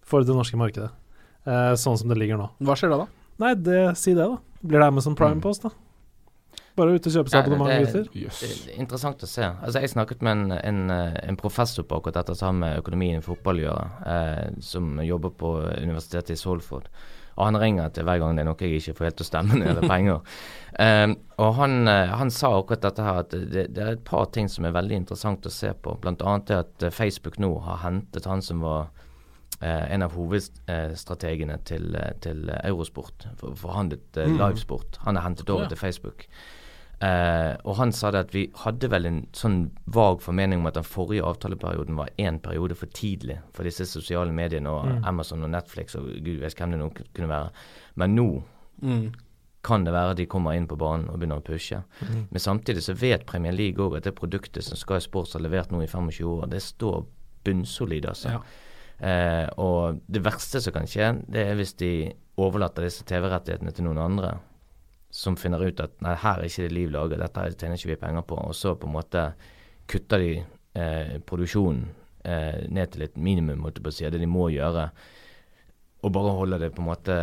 for det norske markedet, eh, sånn som det ligger nå. Hva skjer da, da? Nei, det, si det, da. Blir det Amazon Prime Mm. på oss, da? Bare ut og kjøpe seg abonnement, gutter. det er Interessant å se. Altså Jeg snakket med en, en, eh, en professor på akkurat dette som har med økonomien i fotball å gjøre, eh, som jobber på universitetet i Solford. Og han ringer til hver gang det er noe jeg ikke får helt til å stemme når det gjelder penger. um, og han, eh, han sa akkurat dette her, at det, det er et par ting som er veldig interessant å se på. Bl.a. det at eh, Facebook nå har hentet han som var uh, en av hovedstrategene til, til Eurosport, for, forhandlet Mm. livesport. Han er hentet over Ja. til Facebook. Eh, og han sa det at vi hadde vel en sånn vag formening om at den forrige avtaleperioden var én periode for tidlig for disse sosiale mediene og Mm. Amazon og Netflix og gud vet hvem det nå kunne være. Men nå Mm. kan det være de kommer inn på banen og begynner å pushe. Mm. Men samtidig så vet Premier League òg at det produktet som Sky Sports har levert nå i 25 år, det står bunnsolid, altså. Ja. Eh, og det verste som kan skje, det er hvis de overlater disse TV-rettighetene til noen andre som finner ut at nei, her er ikke det liv laga, dette tjener ikke vi penger på, og så på en måte kutter de eh, produksjonen eh, ned til et minimum, måtte på si, det de må gjøre. Og bare holde det på en måte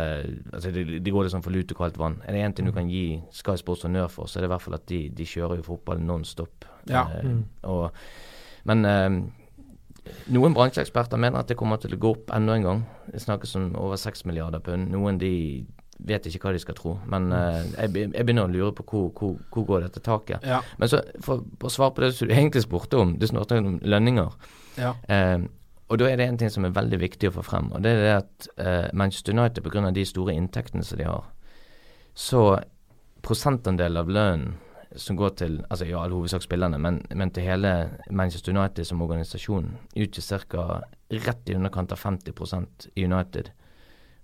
altså De, de går liksom for lut og kaldt vann. Er det én ting du kan gi Sky Sports honnør for, så er det i hvert fall at de, de kjører jo fotball non stop. Ja. Eh, Mm. og, men eh, noen bransjeeksperter mener at det kommer til å gå opp enda en gang. Det snakkes om over 6 milliarder pund. Noen de vet ikke hva de skal tro. Men uh, jeg, jeg begynner å lure på hvor, hvor, hvor går dette taket. Ja. Men så, for, for å svare på det som du egentlig spurte om, du snakket om lønninger. Ja. Uh, og da er det en ting som er veldig viktig å få frem, og det er det at uh, Manchester United pga. de store inntektene som de har, så prosentandel av lønnen som går til altså i all hovedsak spillerne, men, men til hele Manchester United som organisasjon, utgjør ca. rett i underkant av 50 i United.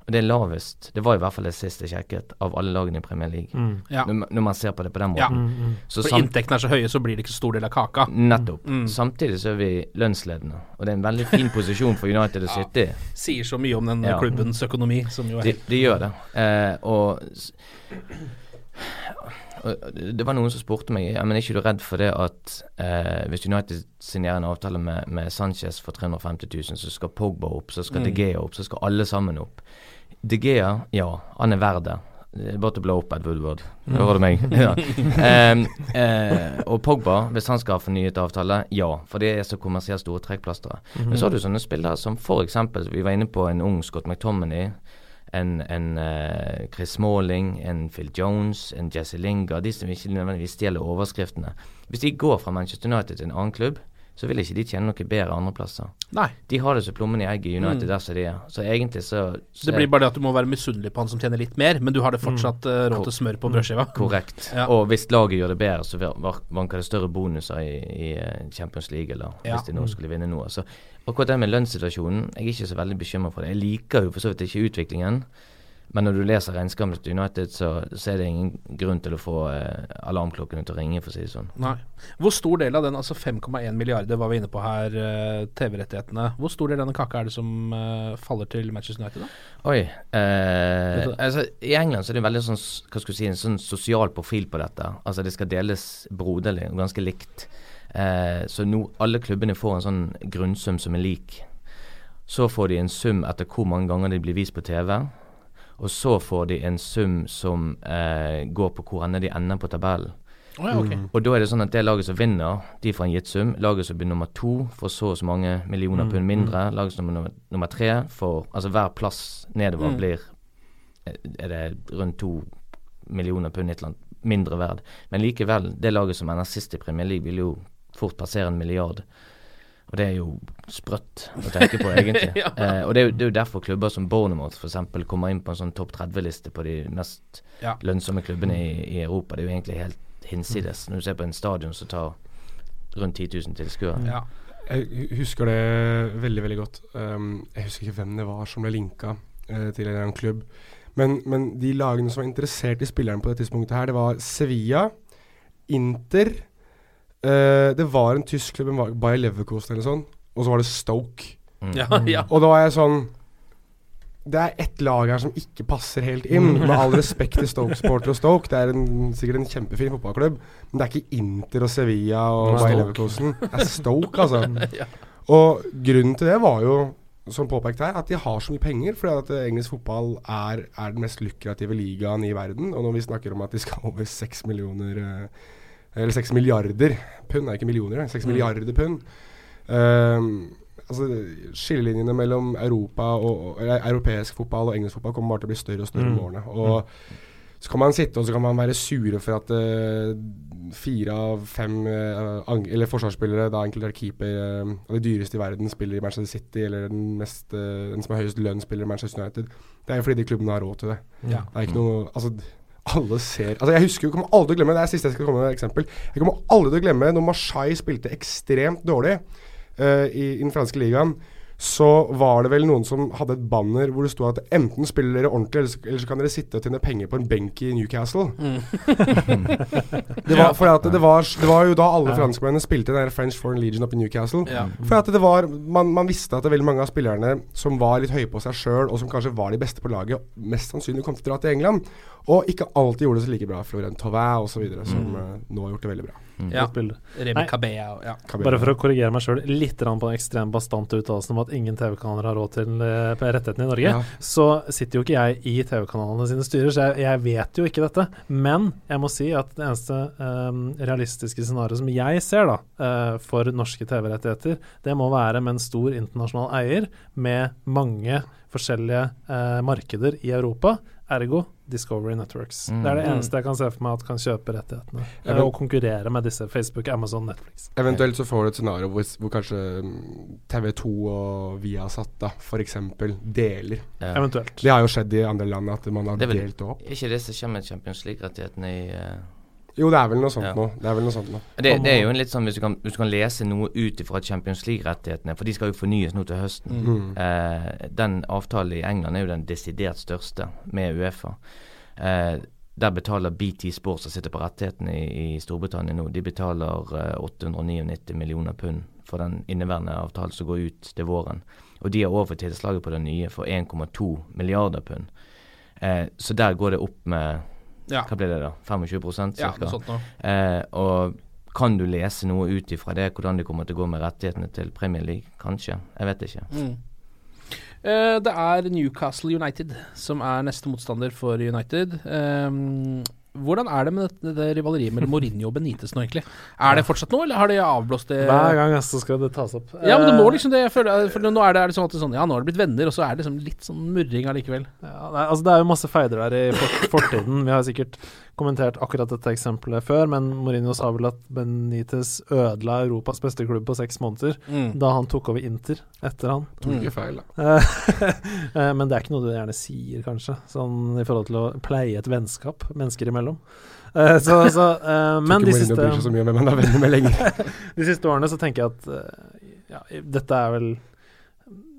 Og Det er lavest, det var i hvert fall det siste jeg sjekket, av alle lagene i Premier League. Mm. Ja. Når, man- når man ser på det på den Ja. måten. Så For sam- inntektene er så høye, så blir det ikke så stor del av kaka. Nettopp. Mm. Samtidig så er vi lønnsledende, og det er en veldig fin posisjon for United å sitte i. Sier så mye om den klubbens økonomi, som jo er Det de gjør det. Eh, og, det var noen som spurte meg ja, men er ikke du redd for det at eh, hvis United signerer en avtale med, med Sanchez for 350 000, så skal Pogba opp, så skal Mm. De Gea opp, så skal alle sammen opp. De Gea, ja, han er verd det. Bare til å blå opp Ed Woodward. Mm. Hører du meg? ja. um, uh, og Pogba, hvis han skal ha fornyet avtale, ja. For det er så kommersielt store trekkplastere. Mhm. Men så har du sånne spillere som f.eks. Vi var inne på en ung Scott McTominay. En, en uh, Chris Smalling, en Phil Jones, en Jesse Lingard. De som ikke nødvendigvis stjeler overskriftene. Hvis de går fra Manchester United til en annen klubb, så vil ikke de tjene noe bedre andreplasser. Nei. De har det som plommen i egget i United Mm. der som de er. Så egentlig så, så Det blir bare det at du må være misunnelig på han som tjener litt mer, men du har det fortsatt mm. råd til smør på brødskiva. Korrekt. Ja. Og hvis laget gjør det bedre, så va- va- vanker det større bonuser i, i eh, Champions League, eller Ja. hvis de nå Mm. skulle vinne noe. Så akkurat det med lønnssituasjonen, jeg er ikke så veldig bekymret for det. Jeg liker jo for så vidt ikke utviklingen. Men når du leser regnskapet til United, så, så er det ingen grunn til å få eh, alarmklokkene til å ringe, for å si det sånn. Nei. Hvor stor del av den, altså 5,1 milliarder var vi inne på her, eh, TV-rettighetene. Hvor stor del av den kaka er det som eh, faller til Manchester United, da? Oi. Eh, altså, I England så er det veldig sånn, hva skal du si, en sånn sosial profil på dette. Altså Det skal deles broderlig og ganske likt. Eh, så nå alle klubbene får en sånn grunnsum som er lik. Så får de en sum etter hvor mange ganger de blir vist på TV. Og så får de en sum som eh, går på hvor de ender på tabellen. Oh, ja, okay. Mm. Og da er det sånn at det laget som vinner, de får en gitt sum. Laget som blir nummer to, får så og så mange millioner Mm, pund mindre. Laget som blir nummer, nummer tre får Altså hver plass nedover Mm. blir Er det rundt to millioner pund, et eller annet mindre verd. Men likevel, det laget som ender sist i Premier League, vil jo fort passere en milliard. Og det er jo sprøtt å tenke på, egentlig. Ja. eh, og det er, jo, det er jo derfor klubber som Bournemouth f.eks. kommer inn på en sånn topp 30-liste på de mest Ja. lønnsomme klubbene i, i Europa. Det er jo egentlig helt hinsides. Når du ser på en stadion som tar rundt 10 000 tilskuere. Ja. Jeg husker det veldig, veldig godt. Um, jeg husker ikke hvem det var som ble linka uh, til en eller annen klubb. Men, men de lagene som var interessert i spilleren på det tidspunktet her, det var Sevilla, Inter eh, Det var en tysk klubb, en Bayer Leverkosten eller sånn, og så var det Stoke. Ja, ja. Og da var jeg sånn Det er ett lag her som ikke passer helt inn. Med all respekt til Stoke-supporter og Stoke. Det er en, sikkert en kjempefin fotballklubb, men det er ikke Inter og Sevilla og Bayer. Leverkosen. Det er Stoke, altså. Ja. Og grunnen til det var jo, som påpekt her, at de har så mye penger. Fordi at engelsk fotball er, er den mest lukrative ligaen i verden. Og når vi snakker om at de skal over seks millioner eh, Eller seks milliarder pund, er ikke millioner, seks Mm. milliarder pund. Um, altså Skillelinjene mellom Europa og, eller, europeisk fotball og engelsk fotball kommer bare til å bli større og større Mm. med årene. Og så kan man sitte og så kan man være sure for at uh, fire av fem uh, eller forsvarsspillere, da enkelte keeper, uh, av de dyreste i verden, spiller i Manchester City, eller den, mest, eh, den som har høyest lønn, spiller i Manchester United. Det er jo fordi de klubbene har råd til det. Ja. Det er ikke noe Altså, alle ser Altså, jeg husker jo, kommer aldri til å glemme Det er siste jeg skal komme med et eksempel. Jeg kommer aldri til å glemme når Marseille spilte ekstremt dårlig uh, i, i den franske ligaen. Så var det vel noen som hadde et banner hvor det sto at enten spiller dere ordentlig, eller så, eller så kan dere sitte og tjene penger på en benk i Newcastle. det, var, for at det, var, det var jo da alle franskmennene spilte den der French Foreign Legion oppe i Newcastle. Ja. For at det var man, man visste at det veldig mange av spillerne som var litt høye på seg sjøl, og som kanskje var de beste på laget, mest sannsynlig kom til å dra til England. Og ikke alltid gjorde det så like bra. Florent Tauvin osv., som Mm. eh, nå har gjort det veldig bra. Ja. Godt bilde. Remi Nei. Cabea ja. Bare for å korrigere meg sjøl litt på den ekstremt bastante uttalelsen om at ingen TV-kanaler har råd til eh, rettighetene i Norge, Ja. så sitter jo ikke jeg i TV-kanalene sine styrer, så jeg, jeg vet jo ikke dette. Men jeg må si at det eneste um, realistiske scenarioet som jeg ser da, uh, for norske TV-rettigheter, det må være med en stor internasjonal eier med mange forskjellige uh, markeder i Europa. Ergo Discovery Networks. Mm. Det er det Mm. eneste jeg kan se for meg at kan kjøpe rettighetene. Eh, og konkurrere med disse Facebook, Amazon, Netflix. Eventuelt så får du et scenario hvor, hvor kanskje TV2 og Viasat da, f.eks. deler. Ja. Eventuelt. Det har jo skjedd i andre land at man har Det vel delt opp. ikke det som kommer med Champions League-rettighetene i eh, Jo, det er vel noe sånt Ja. nå. Det er vel noe sånt nå. det, det er jo en litt sånn hvis du kan, hvis du kan lese noe ut ifra Champions League-rettighetene, for de skal jo fornyes nå til høsten. Mm. Eh, den avtalen i England er jo den desidert største med Uefa. Eh, der betaler BT Sports, som sitter på rettighetene i, i Storbritannia nå, de betaler eh, 899 millioner pund for den inneværende avtalen som går ut til våren. Og de har overført tilslaget på den nye for 1,2 milliarder pund. Eh, så der går det opp med Ja. Hva blir det da? 25 Ja, cirka? noe sånt noe. Eh, og kan du lese noe ut ifra det, hvordan det kommer til å gå med rettighetene til Premier League? Kanskje. Jeg vet ikke. Mm. Eh, det er Newcastle United som er neste motstander for United. Ehm, hvordan er det med dette, det rivaleriet mellom Mourinho og Benitez nå, egentlig? Er det fortsatt noe, eller har de avblåst det? Hver gang så skal det tas opp. Ja, men det må Eh, liksom det. Føler, for nå er det, er det sånn at det er sånn, ja, nå har det blitt venner, og så er det liksom litt sånn murring allikevel. ja, nei, altså Det er jo masse feider der i fortiden. Vi har sikkert kommentert akkurat dette eksempelet før, men Mourinho sa vel at Benitez ødela Europas beste klubb på seks måneder Mm. da han tok over Inter etter han. Tok ikke feil, da. Eh, men det er ikke noe du gjerne sier, kanskje, sånn i forhold til å pleie et vennskap mennesker imellom. Eh, så, så, uh, men de siste med lenger. De siste årene så tenker jeg at uh, ja, dette er vel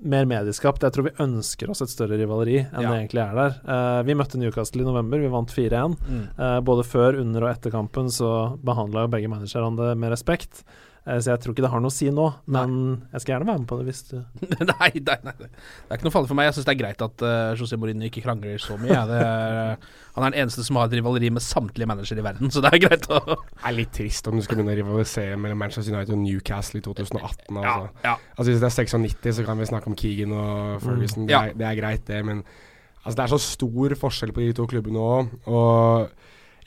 mer medieskapt. Jeg tror vi ønsker oss et større rivaleri enn Ja. det egentlig er der. Uh, vi møtte Newcastle i november, vi vant 4-1. Mm. Uh, både før, under og etter kampen så behandla jo begge managerne det med respekt. Eh, så jeg tror ikke det har noe å si nå, men jeg skal gjerne være med på det hvis du nei, nei, nei, det er ikke noe farlig for meg. Jeg syns det er greit at uh, José Mourinho ikke krangler så mye. Ja. Det er, han er den eneste som har et rivaleri med samtlige managere i verden, så det er greit å Det er litt trist om du skal begynne å rivalisere mellom Manchester United og Newcastle i 2018. Altså. ja. Altså Hvis det er 96, så kan vi snakke om Keegan og Ferguson. Mm, det, er, det er greit, det. Men altså, det er så stor forskjell på de to klubbene òg.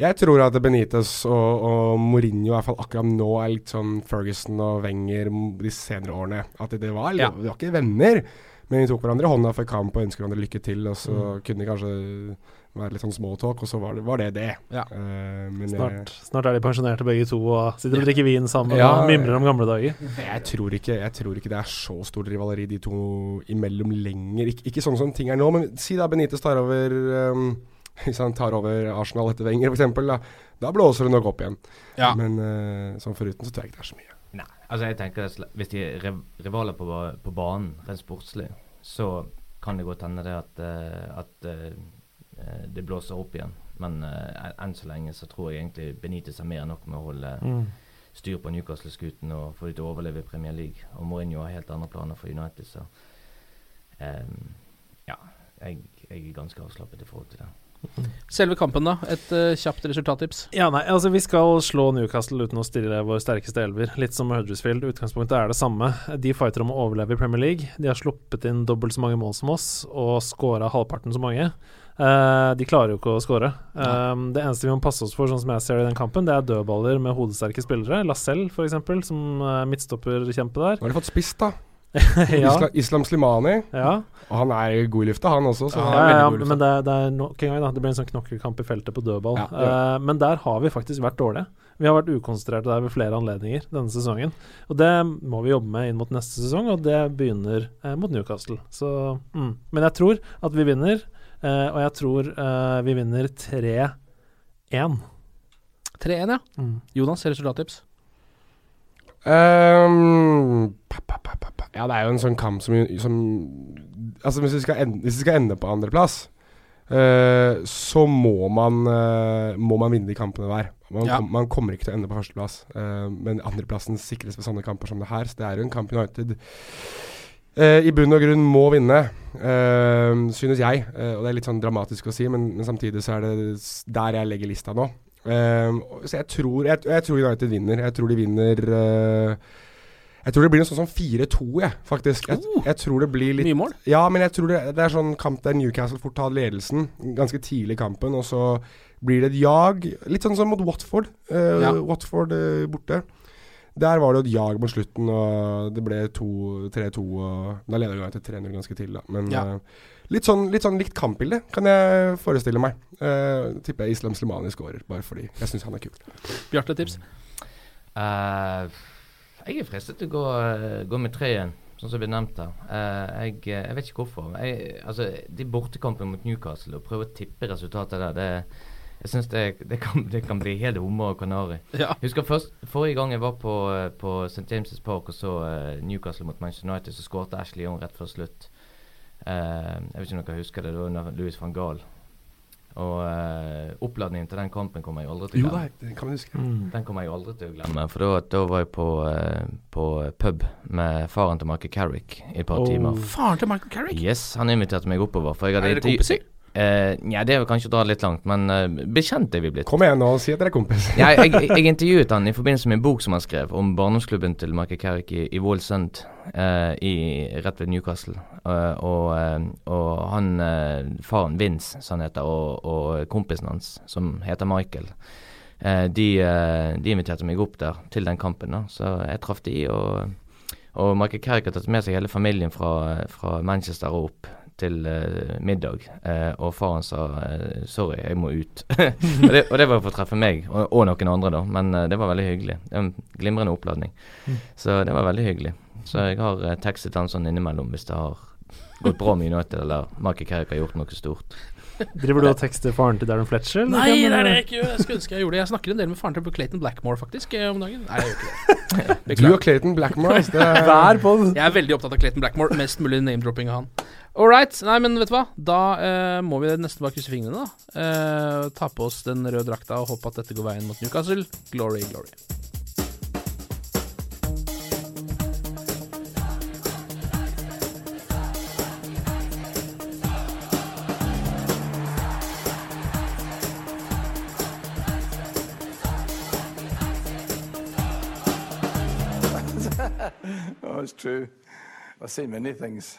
Jeg tror at Benitez og, og Mourinho i hvert fall akkurat nå er litt sånn Ferguson og Wenger de senere årene. At det var, Ja. de var ikke venner. Men de tok hverandre i hånda før kamp og ønsket hverandre lykke til, og så Mm. kunne de kanskje være litt sånn smalltalk, og så var det var det. det. Ja. Uh, men Snart, jeg, snart er de pensjonerte begge to og sitter og drikker vin sammen Ja. og mimrer om gamle dager. jeg, tror ikke, jeg tror ikke det er så stort rivaleri de to imellom lenger. Ik ikke sånn som ting er nå, men si da Benitez tar over um, Hvis han tar over Arsenal etter Wenger, f.eks., da, da blåser det nok opp igjen. Ja. Men uh, sånn foruten så tror jeg ikke det er så mye. Nei, altså jeg tenker at Hvis de er rivaler på, på banen, rent sportslig, så kan det godt hende det at, eh, at eh, det blåser opp igjen. Men uh, enn så lenge så tror jeg egentlig Benitez har mer enn nok med å holde Mm. styr på Newcastle-skuten og få dem til å overleve i Premier League. Og Mourinho har helt andre planer for United, så um, ja. Jeg, jeg er ganske avslappet i forhold til det. Selve kampen, da. Et uh, kjapt resultattips. Ja, nei, altså Vi skal slå Newcastle uten å stille vår sterkeste elver. Litt som Huddersfield. Utgangspunktet er det samme. De fighter om å overleve i Premier League. De har sluppet inn dobbelt så mange mål som oss og scora halvparten så mange. Uh, de klarer jo ikke å skåre. Um, det eneste vi må passe oss for, sånn som jeg ser det i den kampen, det er dødballer med hodesterke spillere. Lacelle, f.eks., som uh, midtstopperkjempe der. Nå har de fått spist, da. ja. Isla, Islam Slimani. Ja. Og han er god i lufta, han også. Så Ja, ja, ja, men det, er- det er nok en gang da Det blir en sånn knokkelkamp i feltet på dødball. Eh, men der har vi faktisk vært dårlige. Vi har vært ukonsentrerte der ved flere anledninger denne sesongen. Og det må vi jobbe med inn mot neste sesong, og det begynner eh, mot Newcastle. Så, mm. Men jeg tror at vi vinner, eh, og jeg tror eh, vi vinner 3-1. 3-1, ja. Mm. Jonas, resultattips. Um, pa, pa, pa, pa, pa. Ja, det er jo en sånn kamp som, som Altså, hvis vi skal ende, hvis vi skal ende på andreplass, uh, så må man, uh, må man vinne de kampene hver. Man, Ja. kom, man kommer ikke til å ende på førsteplass, uh, men andreplassen sikres ved sånne kamper som det her. Så det er jo en kamp United Uh, i bunn og grunn må vinne, uh, synes jeg. Uh, og det er litt sånn dramatisk å si, men, men samtidig så er det der jeg legger lista nå. Eh, så jeg tror, jeg, jeg tror United vinner. Jeg tror de vinner eh, Jeg tror det blir noe sånn som 4-2, jeg, faktisk. Jeg, jeg tror det blir litt Mye mål? Ja, men jeg tror det, det er sånn kamp der Newcastle får ta ledelsen ganske tidlig i kampen, og så blir det et jag. Litt sånn som mot Watford. Uh, Ja. Watford uh, borte. Der var det jo et jag mot slutten, og det ble 2-3-2. og Da leder vi til 3-0 ganske til, da. Men Ja. uh, litt, sånn, litt sånn likt kampbilde, kan jeg forestille meg. Uh, tipper jeg Islam Slimani scorer, bare fordi jeg syns han er kul. Bjarte, tips? Eh, jeg er fristet til å gå, eh, gå med tre igjen, sånn som ble nevnt her. Eh, jeg, eh, jeg vet ikke hvorfor. Jeg, altså, de bortekampene mot Newcastle, og prøve å tippe resultatet der, det jeg synes det, det, kan, det kan bli helt hummer og kanari. Ja. Husker først, Forrige gang jeg var på, på St. James' Park og så Newcastle mot Manchester United, så skårte Ashley Young rett før slutt. Jeg vet ikke om dere husker det, det var under Louis van Gaal. Og eh, oppladningen til den kampen kommer jeg aldri til å glemme. Jo, det kan jeg huske. Den kommer jeg aldri til å glemme. For da, da var jeg på, eh, på pub med faren til Michael Carrick i et par Oh. timer. Faren til Michael Carrick? Yes, han inviterte meg oppover. For jeg hadde Er intervju- kompiser? ja, det er vel kanskje å dra litt langt, men uh, bekjent er vi blitt. Kom igjen nå, si at dere er kompis. Ja, jeg, jeg, jeg intervjuet han i forbindelse med en bok som han skrev om barndomsklubben til Michael Carrick i, i Wallsund, uh, i, rett ved Newcastle. Eh, og, eh, og han, eh, faren Vince, som han heter, og, og kompisen hans, som heter Michael, eh, de, eh, de inviterte meg opp der til den kampen. da, Så jeg traff de, og, og Michael Carrick har tatt med seg hele familien fra, fra Manchester og opp til eh, middag, eh, og faren sa eh, 'sorry, jeg må ut'. og, det, og det var for å treffe meg, og, og noen andre, da. Men det var veldig hyggelig. Det var en glimrende oppladning. Så det var veldig hyggelig. Så jeg har tekstet han sånn innimellom hvis det har gått bra med United, eller Michael Carrick har gjort noe stort. Driver du og tekster faren til Darren Fletcher? eller Nei, det er det jeg ikke. Jeg skulle ønske jeg gjorde det. Jeg snakker en del med faren til Clayton Blackmore, faktisk, om dagen. Nei, jeg gjør ikke det. Du og Clayton Blackmore, det er Hver pod. Jeg er veldig opptatt av Clayton Blackmore. Mest mulig name-dropping av han. All right. Nei, men vet du hva? Da eh, må vi nesten bare krysse fingrene, da. Eh, ta på oss den røde drakta og håpe at dette går veien mot Newcastle. Glory, glory. Oh, it's true. I've seen many things.